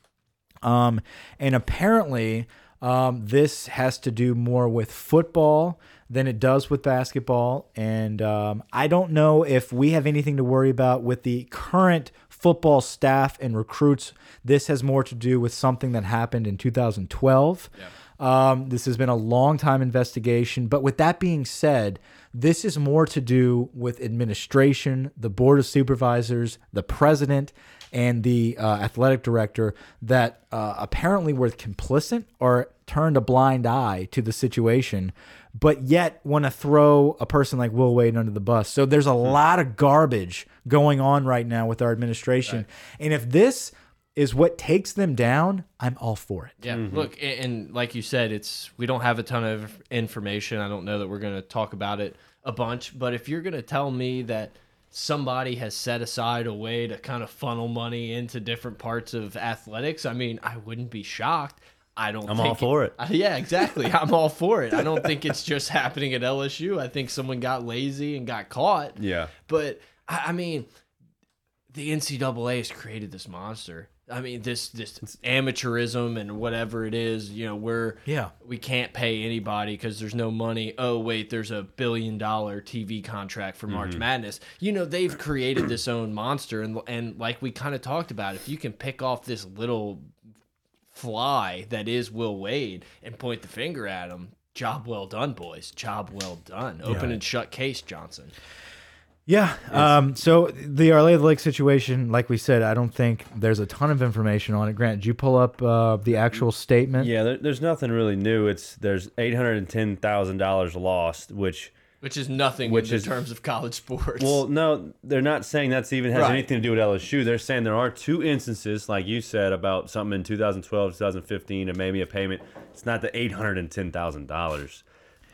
Um, and apparently, um, this has to do more with football than it does with basketball. And um, I don't know if we have anything to worry about with the current football staff and recruits. This has more to do with something that happened in 2012. Um, this has been a long time investigation. But with that being said, this is more to do with administration, the board of supervisors, the president, and the uh, athletic director that uh, apparently were complicit or turned a blind eye to the situation, but yet want to throw a person like Will Wade under the bus. So there's a hmm. lot of garbage going on right now with our administration. And if this is what takes them down, I'm all for it. Yeah, mm-hmm. look, and like you said, it's we don't have a ton of information. I don't know that we're going to talk about it a bunch, but if you're going to tell me that somebody has set aside a way to kind of funnel money into different parts of athletics, I mean, I wouldn't be shocked. I don't. I'm think all for it. Uh, *laughs* yeah, exactly. I'm all for it. I don't think it's just happening at LSU. I think someone got lazy and got caught. Yeah. But I, I mean, the NCAA has created this monster. I mean, this this amateurism and whatever it is. You know, we're Yeah. we can't pay anybody because there's no money. Oh wait, there's a billion dollar TV contract for March Madness. You know, they've created this own monster, and and like we kind of talked about, if you can pick off this little fly that is Will Wade and point the finger at him. Job well done, boys. Job well done. Open and shut case, Johnson. Yeah. Um, so the Our of the Lake situation, like we said, I don't think there's a ton of information on it. Grant, did you pull up uh, the actual statement? Yeah, there, there's nothing really new. It's there's eight hundred and ten thousand dollars lost, which Which is nothing Which in is- terms of college sports. well, no, they're not saying that's even has Right. anything to do with LSU. They're saying there are two instances, like you said, about something in 2012, 2015, and maybe a payment. It's not the eight hundred and ten thousand dollars.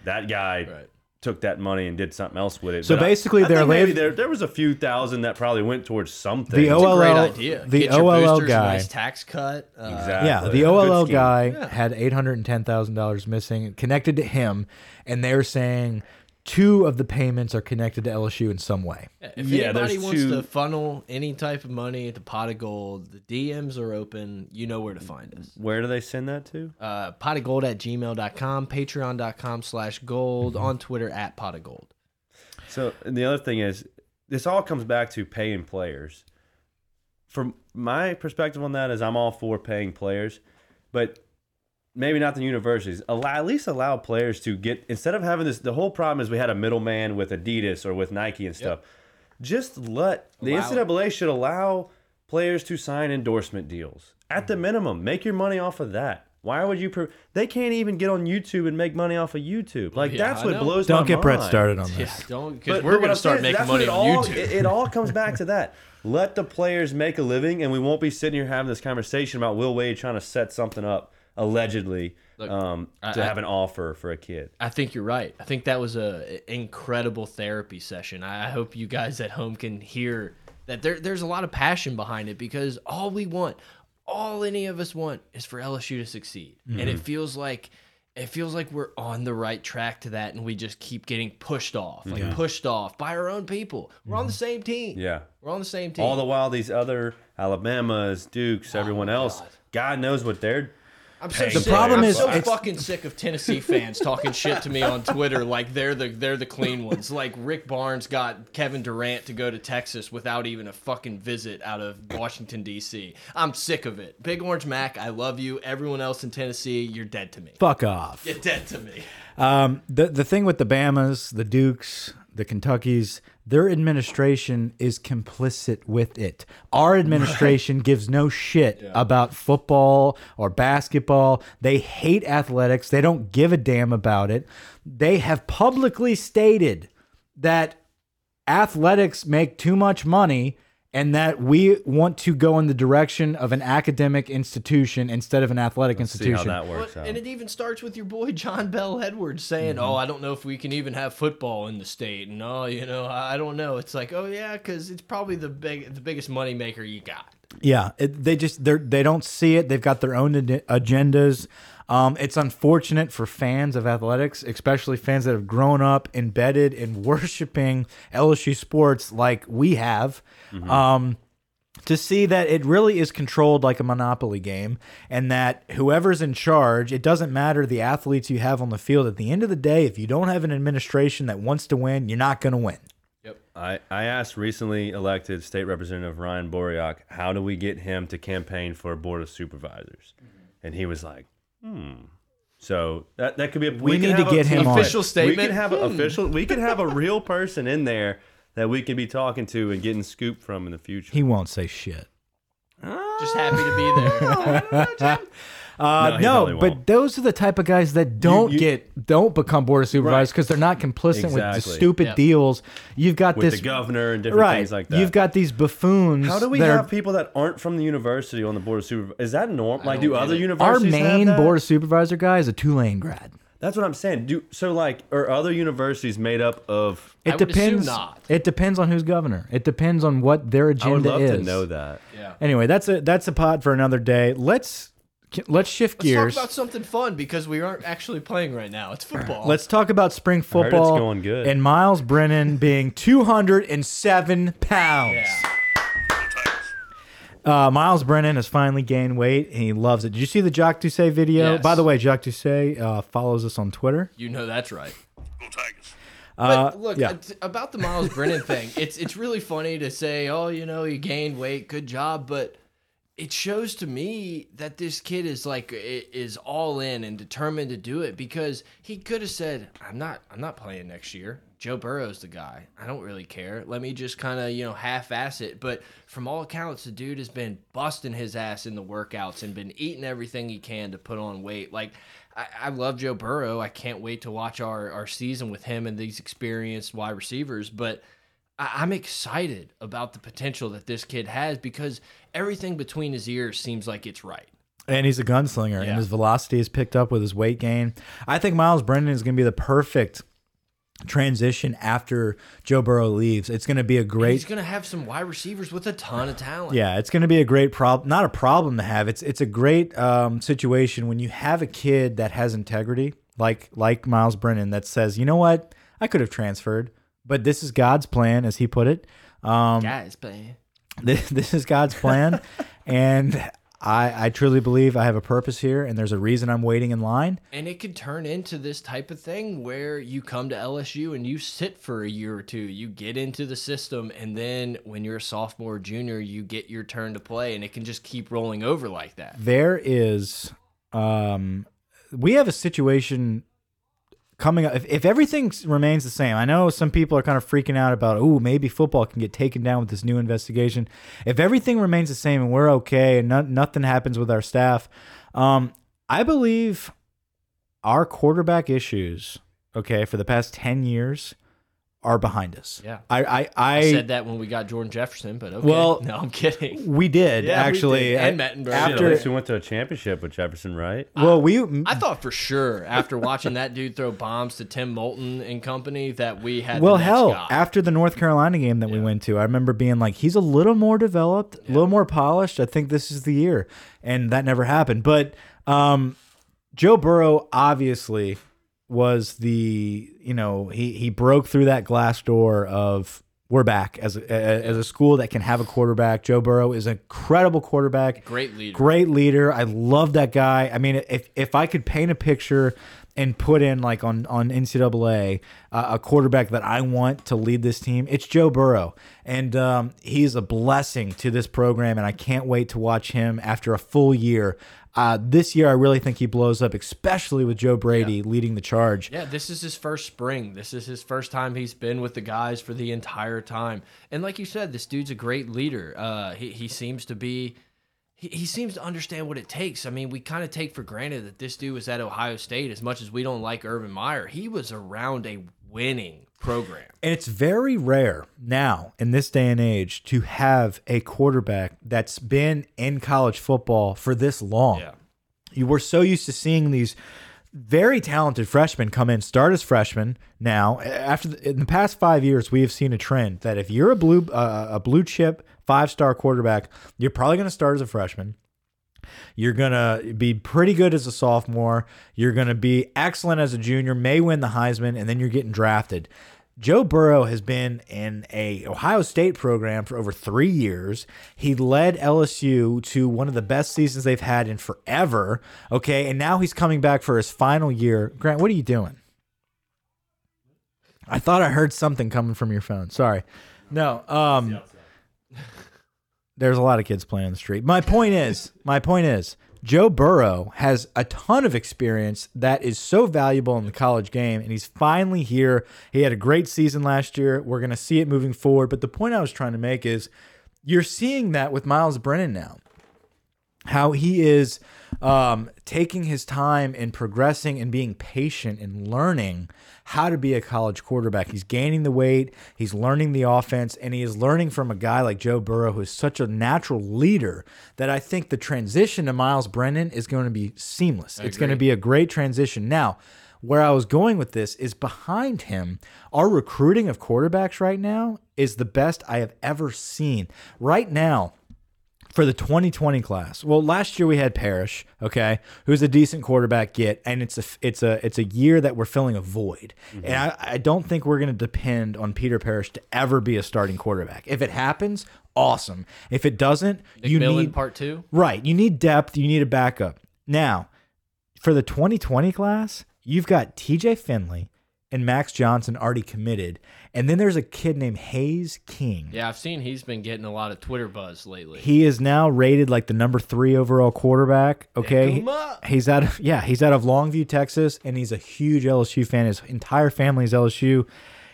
That guy Right. took that money and did something else with it. So But basically I they're maybe there there was a few thousand that probably went towards something. The It's a great OLL idea. the Get OLL boosters, guy- nice tax cut. Uh, Exactly. Yeah, the OLL scheme. guy had eight hundred and ten thousand dollars missing, connected to him, and they're saying two of the payments are connected to LSU in some way. If Yeah, anybody wants two- to funnel any type of money at the pot of gold, the DMs are open. You know where to find us. Where do they send that to? Uh, pot of gold at gmail.com, patreon.com slash gold, Mm-hmm. on Twitter at pot of gold. So and the other thing is, this all comes back to paying players. From my perspective on that is, I'm all for paying players, but maybe not the universities. Allow, at least allow players to get instead of having this. The whole problem is we had a middleman with Adidas or with Nike and stuff. Just let the Allow it. NCAA should allow players to sign endorsement deals at Mm-hmm. the minimum. Make your money off of that. Why would you? Pro they can't even get on YouTube and make money off of YouTube. Like Yeah, that's what know. blows Don't my get Brett started on Yeah, this. don't because But- we're going to start saying making money it on all, YouTube. It, it all comes back to that. *laughs* Let the players make a living, and we won't be sitting here having this conversation about Will Wade trying to set something up allegedly Look, um, to I- have an offer for a kid. I think you're right. I think that was a incredible therapy session. I I hope you guys at home can hear that there there's a lot of passion behind it because all we want, all any of us want is for LSU to succeed. And Mm-hmm. it feels like it feels like we're on the right track to that, and we just keep getting pushed off, like Mm-hmm. pushed off by our own people. We're on the same team. Yeah. We're on the same team. All the while, these other Alabamas, Dukes, everyone else, Oh God. God knows what they're. I'm so The sick. problem I'm is so it's- fucking sick of Tennessee fans talking shit to me on Twitter like they're the they're the clean ones. Like Rick Barnes got Kevin Durant to go to Texas without even a fucking visit out of Washington D.C. I'm sick of it. Big Orange Mac, I love you. Everyone else in Tennessee, you're dead to me. Fuck off. You're dead to me. Um, the the thing with the Bamas, the Dukes, the Kentuckies, their administration is complicit with it. Our administration gives no shit about football or basketball. They hate athletics. They don't give a damn about it. They have publicly stated that athletics make too much money and that we want to go in the direction of an academic institution instead of an athletic institution. See how institution. that works But- out. and it even starts with your boy John Bel Edwards saying, mm-hmm. "Oh, I don't know if we can even have football in the state." And oh, you know, I I don't know. It's like, oh yeah, because it's probably the big, the biggest moneymaker you got. Yeah, it, they just they they don't see it. They've got their own agendas. Um, it's unfortunate for fans of athletics, especially fans that have grown up embedded in worshiping LSU sports like we have. Um, to see that it really is controlled like a monopoly game and that whoever's in charge it doesn't matter the athletes you have on the field at the end of the day if you don't have an administration that wants to win you're not going to win Yep. I, I asked recently elected state representative Ryan Boryok, how do we get him to campaign for a board of supervisors? And he was like, hmm. So that, that could be a We could need to have a- get him on. Official We can have an Hmm. official. We could have a *laughs* real person in there that we can be talking to and getting scoop from in the future. he won't say shit Just happy to be there. *laughs* Uh, No, no, but those are the type of guys that don't you- get don't become board of supervisors Right. because they're not complicit with the stupid Yep. deals. You've got with this the governor and different right. things like that. You've got these buffoons. How do we have are, people that aren't from the university on the board of supervisors? Is that normal? Like, don't do get other it. our universities have main that? board of supervisor guy is a Tulane grad. That's what I'm saying. Do so like are other universities made up of? It I would assume depends. not. It depends on who's governor. It depends on what their agenda is. I would love is. to know that. Yeah. Anyway, that's a that's a pod for another day. Let's let's shift gears. Let's gears. talk about something fun because we aren't actually playing right now. It's football. Let's talk about spring heard it's football going good. and Miles Brennan being 207 pounds. Yeah. Uh, Miles Brennan has finally gained weight and he loves it. Did you see the Jacques Doucet video? Yes. By the way, Jacques Doucet uh, follows us on Twitter. You know that's right. Uh, But look, yeah. about the Miles Brennan thing, it's it's really funny to say, oh, you know, he gained weight, good job, but it shows to me that this kid is like is all in and determined to do it because he could have said, I'm not I'm not playing next year. Joe Burrow's the guy. I don't really care. Let me just kind of, you know, half-ass it. But from all accounts, the dude has been busting his ass in the workouts and been eating everything he can to put on weight. Like, I, I love Joe Burrow. I can't wait to watch our, our season with him and these experienced wide receivers. But I, I'm excited about the potential that this kid has because everything between his ears seems like it's right. And he's a gunslinger, and his velocity is picked up with his weight gain. I think Miles Brennan is going to be the perfect transition after Joe Burrow leaves. It's going to be a great He's going to have some wide receivers with a ton of talent. Yeah, it's going to be a great problem. Not a problem to have. It's it's a great um, situation when you have a kid that has integrity, like like Miles Brennan, that says, you know what, I could have transferred, but this is God's plan, as he put it. Um, Guys, man. this, *laughs* this is God's plan, *laughs* and I I truly believe I have a purpose here, and there's a reason I'm waiting in line. And it could turn into this type of thing where you come to LSU and you sit for a year or two. You get into the system, and then when you're a sophomore or junior, you get your turn to play, and it can just keep rolling over like that. there is um we have a situation coming up if, if everything remains the same i know some people are kind of freaking out about oh maybe football can get taken down with this new investigation. If everything remains the same and we're okay and no, nothing happens with our staff um i believe our quarterback issues okay for the past 10 years are behind us Yeah. i i i, I said that when we got Jordan Jefferson, but okay. Well, *laughs* no, I'm kidding. we did Yeah, we actually did. And I- Mettenberger. Shit, at after least we went to a championship with Jefferson, right? well we I thought for sure after watching that dude throw bombs to Tim Moulton and company that we had. Well, the hell, guy. after the North Carolina game that we went to, I remember being like, he's a little more developed, a little more polished. I think this is the year. And that never happened. But um, Joe Burrow obviously was the you know he he broke through that glass door of we're back as a, as a school that can have a quarterback. Joe Burrow is an incredible quarterback. Great leader. Great leader. I love that guy. I mean, if if I could paint a picture and put in like on on NCAA uh, a quarterback that I want to lead this team, it's Joe Burrow, and um, he's a blessing to this program, and I can't wait to watch him after a full year. Uh, this year, I really think he blows up, especially with Joe Brady leading the charge. Yeah, this is his first spring. This is his first time he's been with the guys for the entire time. And like you said, this dude's a great leader. Uh, he, he seems to be, he, he seems to understand what it takes. I mean, we kind of take for granted that this dude was at Ohio State as much as we don't like Urban Meyer. He was around a winning program. And it's very rare now in this day and age to have a quarterback that's been in college football for this long. Yeah. You were so used to seeing these very talented freshmen come in, start as freshmen. Now, after the, in the past five years, we have seen a trend that if you're a blue uh, a blue chip five star quarterback, you're probably going to start as a freshman. You're going to be pretty good as a sophomore. You're going to be excellent as a junior, may win the Heisman, and then you're getting drafted. Joe Burrow has been in a Ohio State program for over three years. He led LSU to one of the best seasons they've had in forever. Okay, and now he's coming back for his final year. Grant, what are you doing? I thought I heard something coming from your phone. Sorry. No. Um there's a lot of kids playing on the street. My point is, my point is, Joe Burrow has a ton of experience that is so valuable in the college game, and he's finally here. He had a great season last year. We're going to see it moving forward. But the point I was trying to make is you're seeing that with Miles Brennan now, how he is um, taking his time and progressing and being patient and learning how to be a college quarterback. He's gaining the weight, he's learning the offense, and he is learning from a guy like Joe Burrow, who is such a natural leader that I think the transition to Miles Brennan is going to be seamless. It's going to be a great transition. Now, where I was going with this is behind him, our recruiting of quarterbacks right now is the best I have ever seen. Right now, for the 2020 class. Well, last year we had Parrish, okay, who's a decent quarterback get, and it's a it's a it's a year that we're filling a void. Mm-hmm. And I, I don't think we're going to depend on Peter Parrish to ever be a starting quarterback. If it happens, awesome. If it doesn't, Nick you Millen need part two. right. You need depth. You need a backup. Now, for the 2020 class, you've got T.J. Finley and Max Johnson already committed, and then there's a kid named Haynes King. Yeah, I've seen he's been getting a lot of Twitter buzz lately. He is now rated like the number three overall quarterback. Okay, he's out of yeah, he's out of Longview, Texas, and he's a huge LSU fan. His entire family is LSU.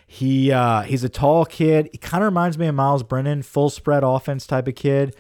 He uh, he's a tall kid. He kind of reminds me of Miles Brennan, full spread offense type of kid.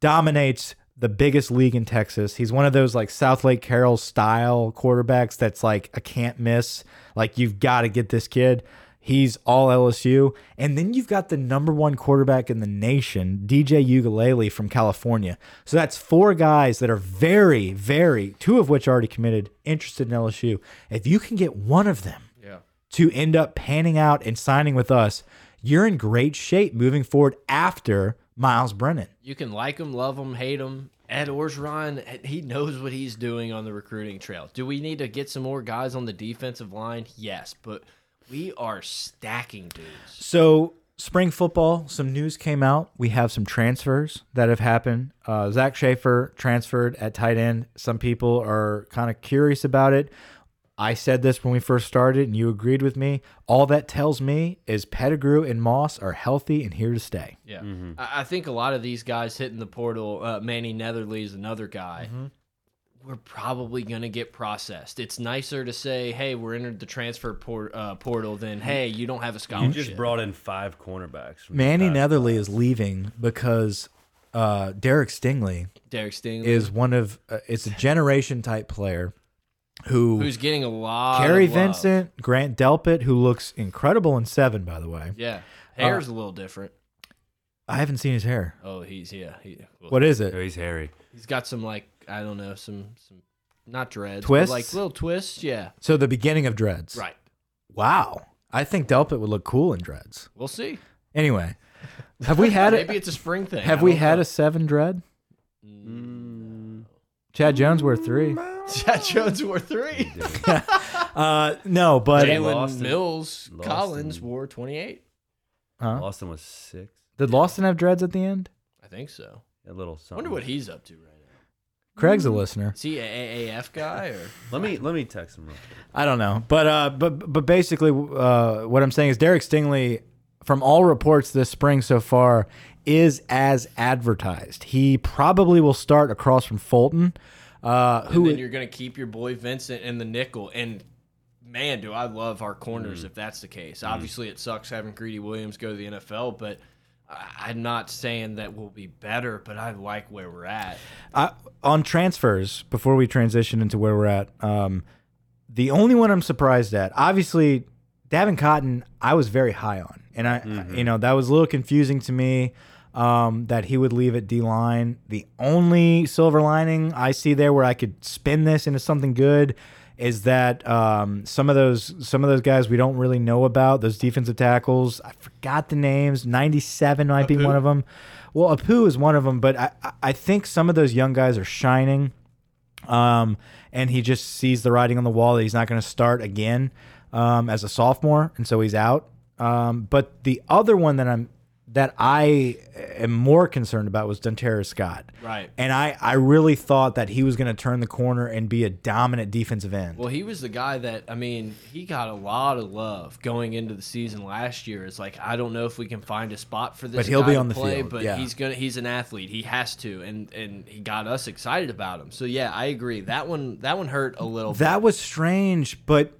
Dominates the biggest league in Texas. He's one of those like Southlake Carroll style quarterbacks that's like a can't miss. Like you've got to get this kid. He's all LSU. And then you've got the number one quarterback in the nation, DJ Uiagalelei from California. So that's four guys that are very, very, two of which already committed, interested in LSU. If you can get one of them yeah. to end up panning out and signing with us, you're in great shape moving forward after Miles Brennan. You can like him, love him, hate him. Ed Orgeron, he knows what he's doing on the recruiting trail. Do we need to get some more guys on the defensive line? Yes, but we are stacking dudes. So spring football, some news came out. We have some transfers that have happened. Uh, Zach Schaefer transferred at tight end. Some people are kind of curious about it. I said this when we first started, and you agreed with me. All that tells me is Pettigrew and Moss are healthy and here to stay. Yeah, I, I think a lot of these guys hitting the portal. Uh, Manny Netherly is another guy. We're probably gonna get processed. It's nicer to say, "Hey, we're entered the transfer port, uh, portal," than "Hey, you don't have a scholarship. You just brought in five cornerbacks. Manny the Netherly class. is leaving because uh, Derek Stingley Derek Stingley is one of uh, it's a generation type player who who's getting a lot. Kary of love. Vincent, Grant Delpit, who looks incredible in seven, by the way. Yeah, hair's a little different. I haven't seen his hair. Oh, he's yeah. He, well, What is Oh, it? he's hairy. He's got some like I don't know some some not dreads, but, Twists? like little twists. Yeah, So the beginning of dreads. right. Wow. I think Delpit would look cool in dreads. We'll see. Anyway, have we had *laughs* Maybe it? it's a spring thing. Have I we don't had know. a seven dread? Mm, Chad Jones wore three. Chad Jones wore three. *laughs* Uh, no, but Jalen Lawson- Mills Lawson. Collins wore 28. Huh? Austin was six. did Lawson have dreads at the end? I think so. A little I something. wonder what he's up to right now. Craig's a listener. Is he a AAF guy or? *laughs* Let me let me text him real quick. I don't know, but uh, but but basically, uh, what I'm saying is Derek Stingley, from all reports this spring so far, is as advertised. He probably will start across from Fulton, uh, And who then you're gonna keep your boy Vincent in the nickel. And man, do I love our corners if that's the case. Obviously, it sucks having Greedy Williams go to the NFL, but I'm not saying that we'll be better. But I like where we're at. I, on transfers before we transition into where we're at. Um, the only one I'm surprised at, obviously, Davin Cotton, I was very high on, and I, you know, that was a little confusing to me um, that he would leave at D line. The only silver lining I see there where I could spin this into something good is that um, some of those some of those guys we don't really know about those defensive tackles. I forgot the names. Ninety seven might be one of them. Well, Apu is one of them, but I I- I think some of those young guys are shining um, and he just sees the writing on the wall that he's not going to start again um, as a sophomore, and so he's out. Um, but the other one that I'm that I eh, am more concerned about was Donterra Scott, Right. And I I really thought that he was going to turn the corner and be a dominant defensive end. Well, he was the guy that I mean, he got a lot of love going into the season last year. It's like I don't know if we can find a spot for this, But he'll guy be to on the play, field, But yeah. he's gonna he's an athlete. He has to, and and he got us excited about him. So yeah, I agree. That one that one hurt a little. Bit. That was strange, but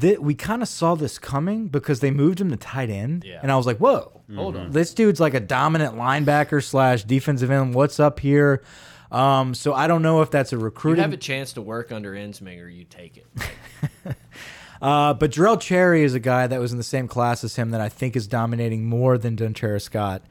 th we kind of saw this coming because they moved him to tight end, Yeah. and I was like, whoa. Hold on. this dude's like a dominant linebacker slash defensive end. What's up here? Um, so I don't know if that's a You recruiting. have a chance to work under Ensminger, you take it. *laughs* uh, but Jarrell Cherry is a guy that was in the same class as him that I think is dominating more than Donchera Scott.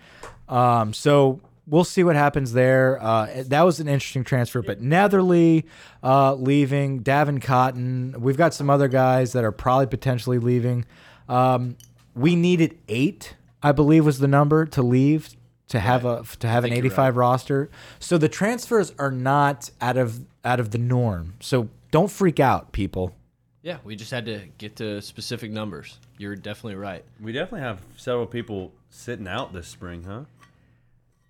Um, so we'll see what happens there. Uh, that was an interesting transfer, but Netherly uh, leaving, Davin Cotton. We've got some other guys that are probably potentially leaving. Um, we needed eight, I believe, was the number to leave to have a to have an think you're 85 roster. So the transfers are not out of out of the norm. So don't freak out, people. Yeah, we just had to get to specific numbers. You're definitely right. We definitely have several people sitting out this spring, huh?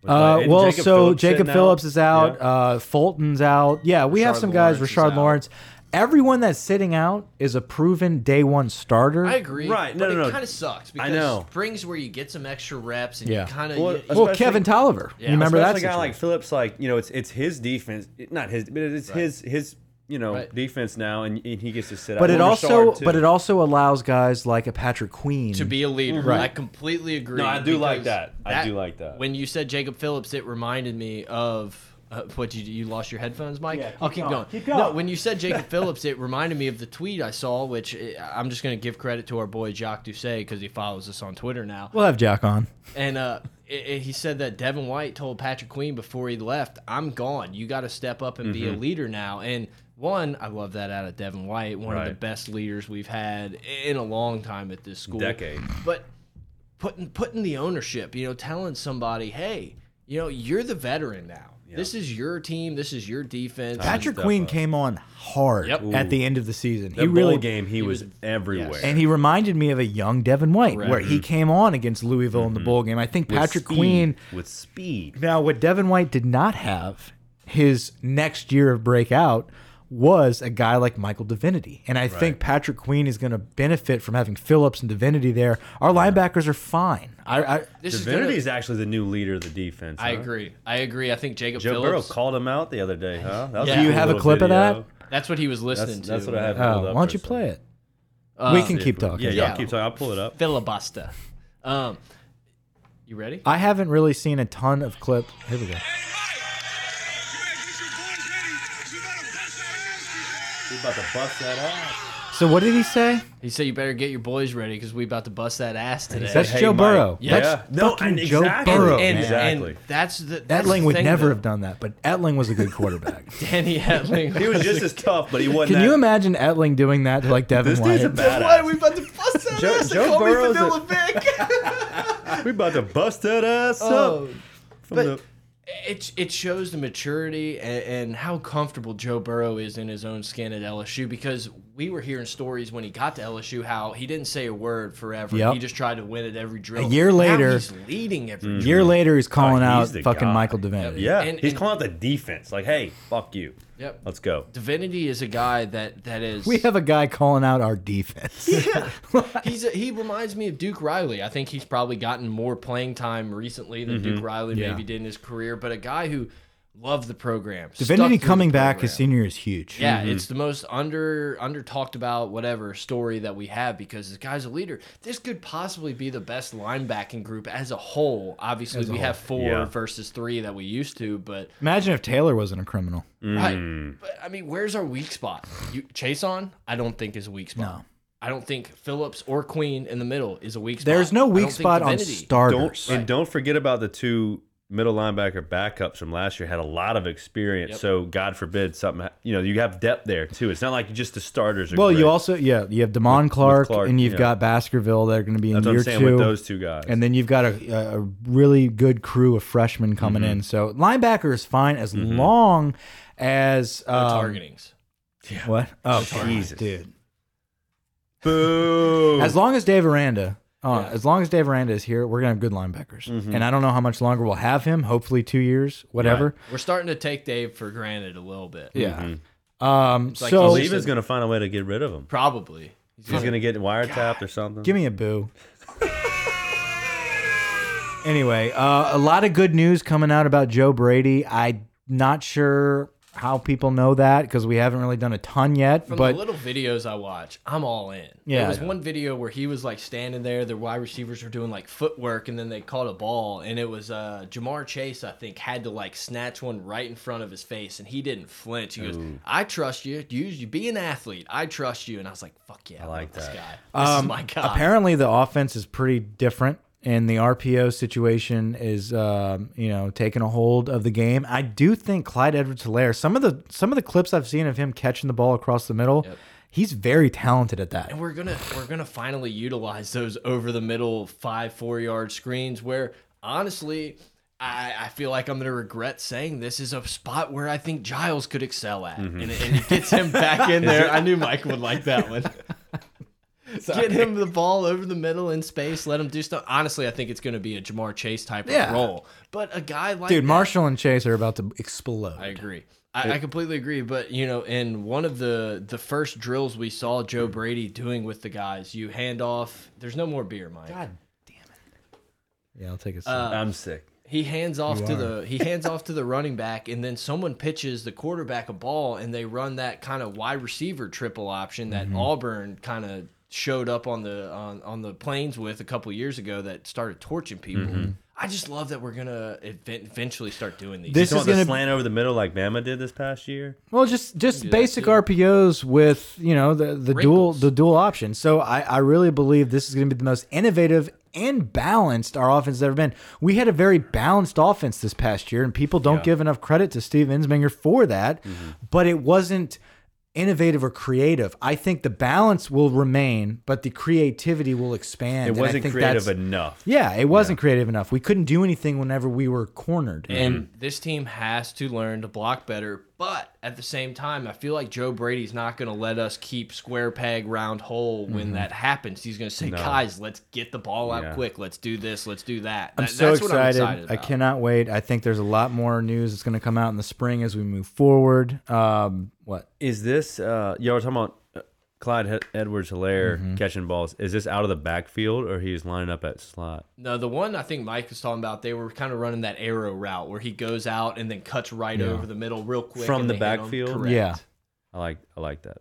Uh, like, well, Jacob so Phillips Jacob sitting Phillips is out. Yeah. Uh, Fulton's out. Yeah, we have some guys. Lawrence Rashard. Lawrence. Everyone that's sitting out is a proven day one starter. I agree. Right, no, but no, it no. kind of sucks because know. spring's where you get some extra reps and Yeah. you kind of. Well, you, well, especially- Kevin Toliver. Yeah, you remember that? Especially a guy like situation? Phillips, like you know, it's it's his defense, not his, but it's his his you know Right. defense now, and, and he gets to sit out. But it Well, also, Rashard, too. but it also allows guys like a Patrick Queen to be a leader. Mm-hmm. Right. I completely agree. No, I do like because that. I do like that. When you said Jacob Phillips, it reminded me of. Uh, what you you lost your headphones, Mike? Yeah, keep I'll keep going, going. keep No, when you said Jacob *laughs* Phillips, it reminded me of the tweet I saw, which uh, I'm just going to give credit to our boy Jacques Doucet because he follows us on Twitter now. We'll have Jack on. And uh, it, it- he said that Devin White told Patrick Queen before he left, "I'm gone. You got to step up and be a leader now." And one, I love that out of Devin White, one of the best leaders we've had in a long time at this school. Decade. But putting putting the ownership, you know, telling somebody, "Hey, you know, you're the veteran now. This is your team. This is your defense." Patrick Queen up. came on hard Yep. at the end of the season. the he bowl really game, he, was, everywhere. And he reminded me of a young Devin White, Correct. where he came on against Louisville in the mm-hmm. bowl game. I think With Patrick speed, Queen. with speed. Now, what Devin White did not have his next year of breakout was a guy like Michael Divinity. And I think Patrick Queen is going to benefit from having Phillips and Divinity there. Our linebackers are fine. I, I this is Divinity gonna, is actually the new leader of the defense. I agree. I agree. I think Jacob Joe Burrow Phillips. called him out the other day, huh? That was Yeah. Do you have a little clip of that? That's what he was listening That's, to. that's what I have. oh, why don't you for play second. it? we Uh, can keep talking. Yeah, Yeah. y'all keep talking. I'll pull it up. filibuster. Um, you ready? I haven't really seen a ton of clips. Here we go. He's about to bust that ass. So what did he say? He said you better get your boys ready because we about to bust that ass today. That's Hey, Joe Mike. Burrow. Yeah. That's No, fucking and Joe exactly. Burrow. and, man. Exactly. and that's the that's Etling the would never though. have done that, but Etling was a good quarterback. *laughs* Danny Etling. He was just as tough, but he wasn't. Can that- you imagine Etling doing that to like Devin This White? dude's a badass. Why are we about to bust that Joe- ass? Joe call me Burrow's a- Vic. *laughs* We about to bust that ass Oh, up. From but- the, it it shows the maturity and, and how comfortable Joe Burrow is in his own skin at LSU because we were hearing stories when he got to LSU how he didn't say a word forever. Yep. He just tried to win at every drill. A year Now later- he's leading every mm-hmm. A year later, he's calling Oh, out he's the fucking guy. Michael Divinity. Yeah, And- he's and- calling out the defense. Like, hey, fuck you. Yep. Let's go. Divinity is a guy that that is We have a guy calling out our defense. *laughs* he's a, he reminds me of Duke Riley. I think he's probably gotten more playing time recently than mm-hmm. Duke Riley. Yeah. maybe did in his career, but a guy who loved the program. stuck Divinity coming back his program. senior is huge. Yeah, mm-hmm. it's the most under under talked about whatever story that we have because this guy's a leader. This could possibly be the best linebacking group as a whole. Obviously, we have four Yeah. versus three that we used to, but Imagine if Taylor wasn't a criminal. Mm. right. But I mean, where's our weak spot? You, Chaisson? I don't think is a weak spot. No. I don't think Phillips or Queen in the middle is a weak spot. There's no weak don't spot on Divinity- starters. Don't and don't forget about the two middle linebacker backups from last year had a lot of experience. Yep. So God forbid something, you know, you have depth there too. It's not like just the starters. Are Well, you also yeah you have Damone Clark, Clark, and you've yeah. got Baskerville that are going to be in That's what year I'm saying two, with those two guys. and then you've got a, a really good crew of freshmen coming Mm-hmm. in. So linebacker is fine as long as No um, targetings. What? Oh, Jesus. dude. Boo. As long as Dave Aranda, uh, Yeah. as long as Dave Aranda is here, we're gonna have good linebackers. Mm-hmm. And I don't know how much longer we'll have him. Hopefully, two years, whatever. We're starting to take Dave for granted a little bit. Yeah. Um. like so he's Alleva's going to find a way to get rid of him. Probably. He's He's going to get wiretapped or something. Give me a boo. anyway, uh, a lot of good news coming out about Joe Brady. I'm not sure how people know that because we haven't really done a ton yet. From but the little videos I watch, I'm all in. Yeah. There was one video where he was like standing there, the wide receivers were doing like footwork, and then they caught a ball, and it was uh Ja'Marr Chase, I think, had to like snatch one right in front of his face, and he didn't flinch. He goes, I trust you. You you be an athlete. I trust you. And I was like, fuck yeah, I, like love that. this guy. This is Um, my guy. Apparently, the offense is pretty different, and the RPO situation is, um, you know, taking a hold of the game. I do think Clyde Edwards-Helaire. Some of the some of the clips I've seen of him catching the ball across the middle, Yep. he's very talented at that. And we're gonna we're gonna finally utilize those over the middle five four yard screens where honestly I, I feel like I'm gonna regret saying this is a spot where I think Giles could excel at, and, and it gets him back in *laughs* there. I knew Mike would like that one. Get him the ball over the middle in space. Let him do stuff. Honestly, I think it's going to be a Ja'Marr Chase type Yeah. of role. But a guy like Dude, that- Marshall and Chase are about to explode. I agree. I, I completely agree. But you know, in one of the the first drills we saw Joe Brady doing with the guys, you hand off. There's no more beer, Mike. God damn it. Yeah, I'll take a sip. I'm sick. He hands off You to are. the he hands off to the running back, and then someone pitches the quarterback a ball, and they run that kind of wide receiver triple option that Mm-hmm. Auburn kind of showed up on the on on the planes with a couple years ago that started torching people. Mm-hmm. I just love that we're gonna eventually start doing these. This You is want the gonna- slant over the middle like Bama did this past year? Well, just just basic. RPOs with you know the the dual the dual option. So I I really believe this is going to be the most innovative and balanced our offense has ever been. We had a very balanced offense this past year, and people don't Yeah. give enough credit to Steve Ensminger for that. Mm-hmm. But it wasn't innovative or creative. I think the balance will remain, but the creativity will expand. It and I wasn't think creative enough. Yeah, it wasn't creative enough. We couldn't do anything whenever we were cornered. And mm-hmm. this team has to learn to block better. But at the same time, I feel like Joe Brady's not going to let us keep square peg, round hole when that happens. He's going to say, guys, let's get the ball out Yeah. quick. Let's do this. Let's do that. I'm That- so that's what I'm excited. excited I cannot wait. I think there's a lot more news that's going to come out in the spring as we move forward. Um, what? Is this, uh, y'all were talking about Clyde Edwards Helaire Mm-hmm. catching balls. Is this out of the backfield or he's lining up at slot? No, the one I think Mike was talking about, they were kind of running that arrow route where he goes out and then cuts right Yeah. over the middle real quick. From the they hit him. backfield? Yeah. I like I like that.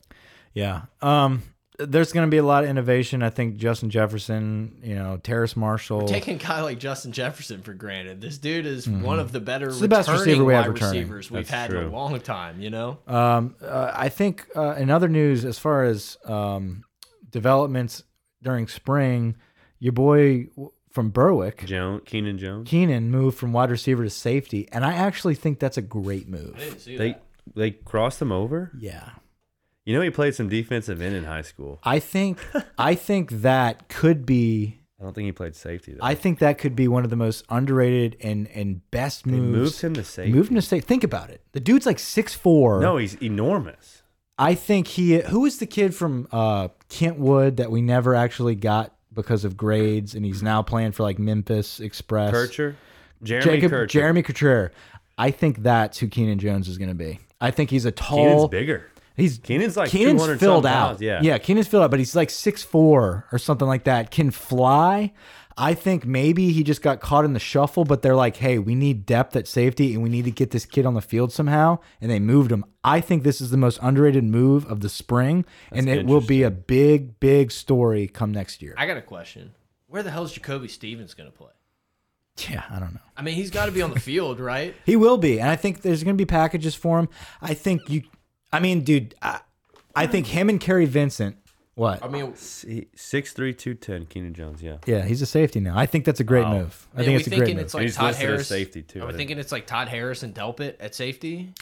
Yeah. Um, there's going to be a lot of innovation. I think Justin Jefferson, you know, Terrace Marshall. Taking a guy like Justin Jefferson for granted. This dude is one of the better the best returning receiver we have wide returning. receivers we've That's had in a long time, you know? Um, uh, I think uh, in other news, as far as um, developments during spring, your boy from Berwick, Jones, Keenan Jones. Keenan, moved from wide receiver to safety, and I actually think that's a great move. I didn't see They that. they crossed him over. Yeah. You know he played some defensive end in high school. I think I think that could be I don't think he played safety though. I think that could be one of the most underrated and and best they moves. moved him to safety. Moved him to safety. Think about it. The dude's like six four. no, he's enormous. I think he. Who is the kid from uh, Kentwood that we never actually got because of grades, and he's now playing for like Memphis Express. Kircher, Jeremy Jacob Kircher. Jeremy Couture. I think that's who Keenan Jones is going to be. I think he's a tall. Keenan's bigger. He's Keenan's like Keenan's filled out. pounds, yeah. yeah, Keenan's filled out, but he's like six four or something like that. Can fly. I think maybe he just got caught in the shuffle, but they're like, "Hey, we need depth at safety, and we need to get this kid on the field somehow." And they moved him. I think this is the most underrated move of the spring, and it will be a big, big story come next year. I got a question. Where the hell is Jacoby Stevens going to play? yeah, I don't know. I mean, he's got to be on the field, right? He will be, and I think there's going to be packages for him. I think you. I mean, dude, I, I think him and Kary Vincent. What? I mean, Six three two ten. Keenan Jones. Yeah. Yeah, he's a safety now. I think that's a great move. I man, think it's a great thinking move. it's like He's Todd listed as Harris. safety, too, I Are we think. thinking it's like Todd Harris and Delpit at safety?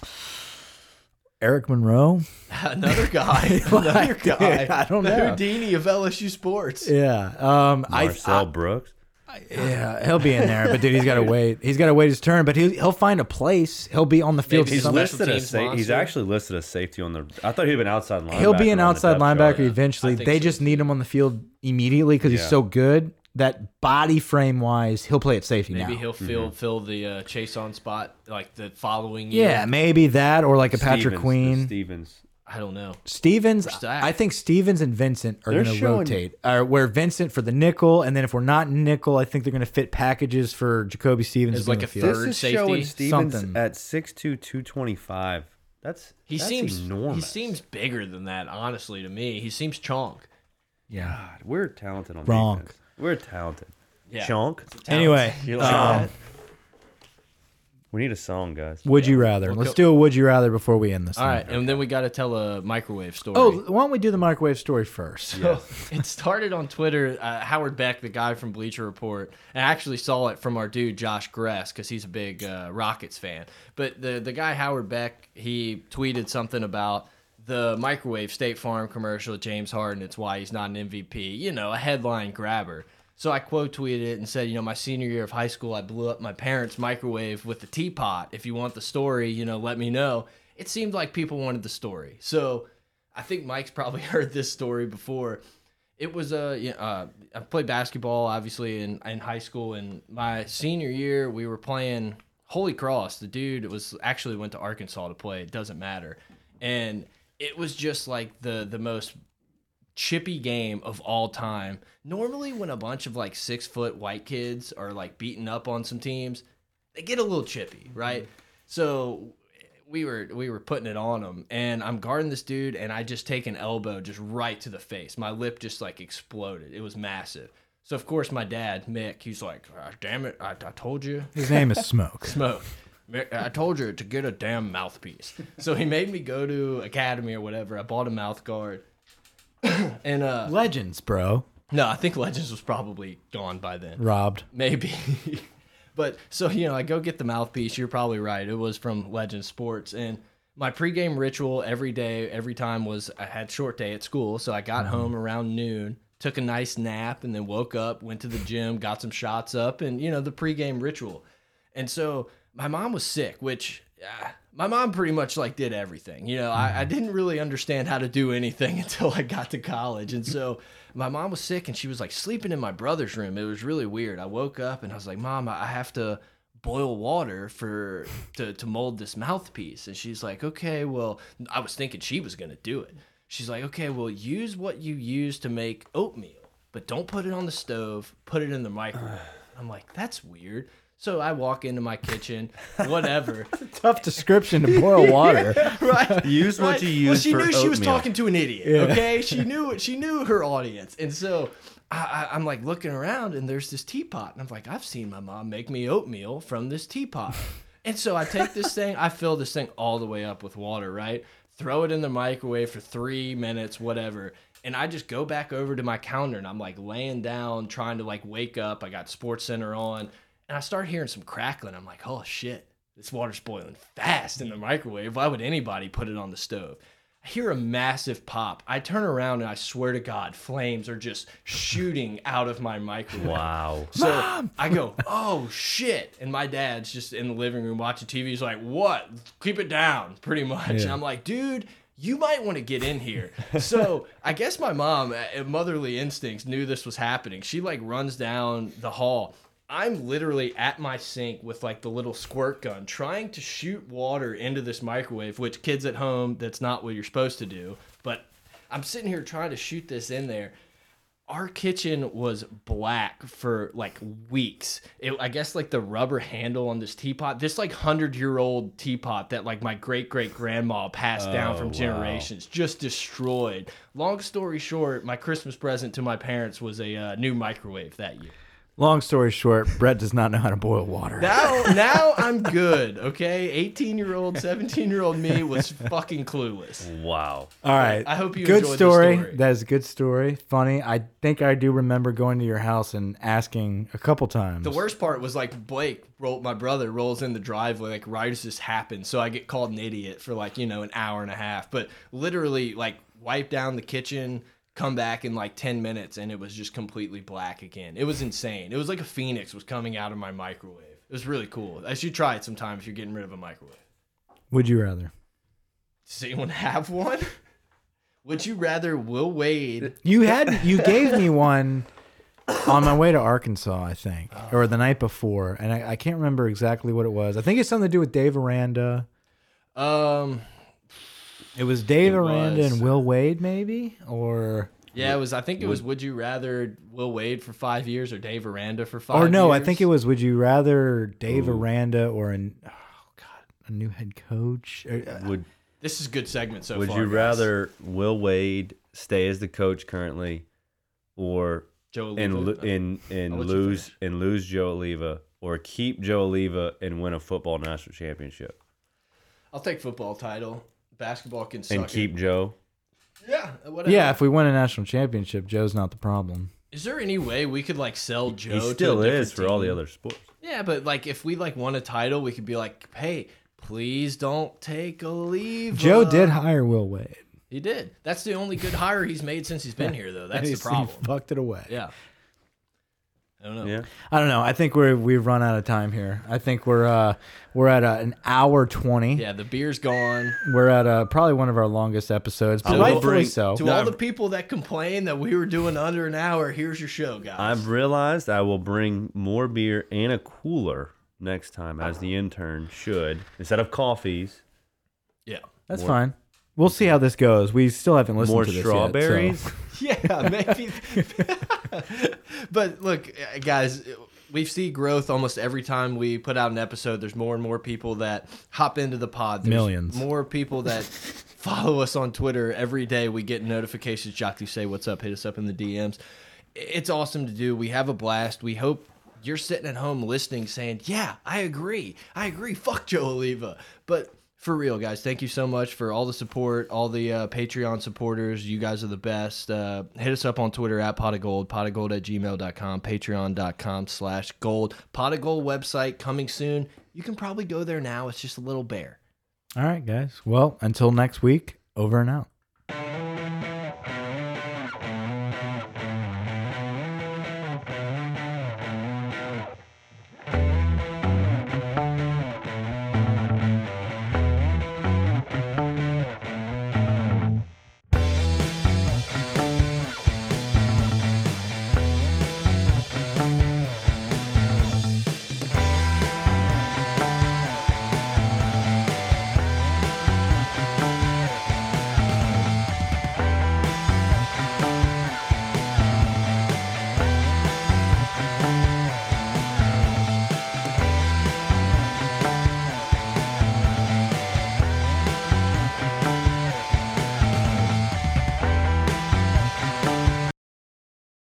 Eric Monroe. *laughs* Another guy. *laughs* Another guy. *laughs* I don't The know. Houdini of LSU sports. Yeah. Um. Marcel I, Brooks. I. Yeah, he'll be in there, but dude, he's got to *laughs* wait. He's got to wait his turn, but he'll he'll find a place. He'll be on the field. Maybe He's some listed as teams sa- he's actually listed as safety on the. I thought he'd been outside linebacker. He'll be an outside depth chart. linebacker eventually. They so, just need him on the field immediately because he's so good. That body frame wise, he'll play at safety Maybe now. he'll fill fill the uh, Chaisson spot like the following year. yeah, maybe that or like a Patrick Queen. Stevens. I don't know. Stevens. I think Stevens and Vincent are going to rotate. Uh, where Vincent for the nickel, and then if we're not nickel, I think they're going to fit packages for Jacoby Stevens. It's to be like a field. third This is safety? showing Stevens Something. at 6'2", 225. That's He that's seems enormous. he seems bigger than that. Honestly, to me, he seems chonk. Yeah. God, we're talented on Wrong. defense. We're talented. Yeah. Chonk. Anyway, You like um, that? We need a song, guys. would you rather? Let's do a would you rather before we end this. All thing. right, and then we got to tell a microwave story. Oh, why don't we do the microwave story first? So *laughs* *laughs* it started on Twitter. Uh, Howard Beck, the guy from Bleacher Report, and I actually saw it from our dude Josh Gress because he's a big uh, Rockets fan. But the the guy Howard Beck, he tweeted something about the microwave State Farm commercial with James Harden. It's why he's not an MVP. You know, a headline grabber. So I quote tweeted it and said, you know, my senior year of high school, I blew up my parents' microwave with the teapot. If you want the story, you know, let me know. It seemed like people wanted the story. So I think Mike's probably *laughs* heard this story before. It was a, you know, uh, I played basketball obviously in, in high school, and my senior year we were playing Holy Cross. The dude was actually went to Arkansas to play. It doesn't matter, and it was just like the the most chippy game of all time. Normally, when a bunch of like six foot white kids are like beating up on some teams, they get a little chippy, right? So we were we were putting it on them, and I'm guarding this dude, and I just take an elbow just right to the face. My lip just like exploded. It was massive. So of course my dad Mick, he's like, "Ah, "Damn it, I, I told you." His name is *laughs* Smoke. smoke. I told you to get a damn mouthpiece. So he made me go to Academy or whatever. I bought a mouth guard. *coughs* and uh Legends, bro. no, I think Legends was probably gone by then. Robbed. Maybe. *laughs* but so, you know, I go get the mouthpiece. You're probably right. It was from Legends Sports. And my pregame ritual every day, every time was I had short day at school. So I got home around noon, took a nice nap, and then woke up, went to the gym, got some shots up, and, you know, the pregame ritual. And so my mom was sick, which uh, my mom pretty much like did everything. You know, I, I mm-hmm. didn't really understand how to do anything *laughs* until I got to college. And so my mom was sick and she was like sleeping in my brother's room. It was really weird. I woke up and I was like, Mom, I have to boil water for to, to mold this mouthpiece. And she's like, Okay, well, I was thinking she was gonna do it. She's like, Okay, well, use what you use to make oatmeal, but don't put it on the stove, put it in the microwave. *sighs* I'm like, that's weird. So I walk into my kitchen, *laughs* whatever. Tough description to boil *laughs* water. right. Use what right? you Well, she for knew she was oatmeal. talking to an idiot. Okay, she *laughs* knew she knew her audience, and so I, I, I'm like looking around, and there's this teapot, and I'm like, I've seen my mom make me oatmeal from this teapot, and so I take this thing, I fill this thing all the way up with water, right? Throw it in the microwave for three minutes, whatever. And I just go back over to my counter and I'm like laying down, trying to like wake up. I got Sports Center on, and I start hearing some crackling. I'm like, oh shit, this water's boiling fast in the microwave. Why would anybody put it on the stove? I hear a massive pop. I turn around and I swear to God, flames are just shooting *laughs* out of my microwave. Wow. So I go, oh shit. And my dad's just in the living room watching TV. He's like, what? Keep it down, pretty much. And I'm like, dude, you might want to get in here. so *laughs* I guess my mom, uh, motherly instincts, knew this was happening. She like runs down the hall. I'm literally at my sink with like the little squirt gun trying to shoot water into this microwave, which kids at home, that's not what you're supposed to do. But I'm sitting here trying to shoot this in there our kitchen was black for like weeks. It, I guess like the rubber handle on this teapot, this like hundred year old teapot that like my great great grandma passed down Oh, from wow. generations, just destroyed. Long story short, my Christmas present to my parents was a uh, new microwave that year. Long story short, Brett does not know how to boil water. Now, *laughs* now I'm good. Okay, eighteen year old, seventeen year old me was fucking clueless. Wow. All right. I hope you good enjoyed the story. story. That is a good story. Funny. I think I do remember going to your house and asking a couple times. The worst part was like Blake, roll, my brother, rolls in the driveway like right as this happened. So I get called an idiot for like you know an hour and a half. But literally like wipe down the kitchen, come back in like ten minutes, and it was just completely black again. It was insane. It was like a phoenix was coming out of my microwave. It was really cool. I should try it sometime if you're getting rid of a microwave. Would you rather? Does anyone have one? *laughs* Would you rather Will Wade? You had you gave me one on my way to Arkansas, I think, Oh. or the night before, and I, I can't remember exactly what it was. I think it's something to do with Dave Aranda. Um, It was Dave It Aranda was. and Will Wade, maybe, or yeah, it was. I think it was. Would you rather Will Wade for five years or Dave Aranda for five? or no, I think it was. Would you rather Dave Aranda or an oh god a new head coach? Uh, Would This is a good segment so Would far. you guys. rather Will Wade stay as the coach currently, or Joe and Alleva? lo- and and I'll let you lose and lose Joe Alleva, or keep Joe Alleva and win a football national championship, I'll take football title. Basketball can suck. and keep Joe? Yeah, whatever. yeah, if we win a national championship, Joe's not the problem. Is there any way we could like sell Joe? He still to a is different for all the other sports. Yeah, but like if we like won a title, we could be like, hey, please don't take a leave. Joe did hire Will Wade. He did. That's the only good hire he's made since he's been here, though. *laughs* That's the He's- problem. He fucked it away. Yeah. I don't know. Yeah, I don't know. I think we're we've run out of time here. I think we're uh we're at a, an hour twenty. Yeah, the beer's gone. We're at uh probably one of our longest episodes, but I will rightfully bring- so. To No, all I'm- the people that complain that we were doing under an hour, here's your show, guys. I've realized I will bring more beer and a cooler next time, as the intern should, instead of coffees. yeah. That's fine. We'll see how this goes. We still haven't listened More to this strawberries. Yet, so. *laughs* Yeah, maybe. *laughs* but look, uh, guys, we see growth almost every time we put out an episode. There's more and more people that hop into the pod. There's Millions. More people that *laughs* follow us on Twitter every day. We get notifications. Jockey say what's up. Hit us up in the DMs. It's awesome to do. We have a blast. We hope you're sitting at home listening, saying, "Yeah, I agree. I agree. Fuck Joe Alleva." But for real, guys, thank you so much for all the support, all the uh, Patreon supporters. You guys are the best. Uh, hit us up on Twitter at pot of gold, pot of gold at gmail.com, patreon.com slash gold. Pot of gold website coming soon. You can probably go there now. It's just a little bear. All right, guys. Well, until next week, over and out.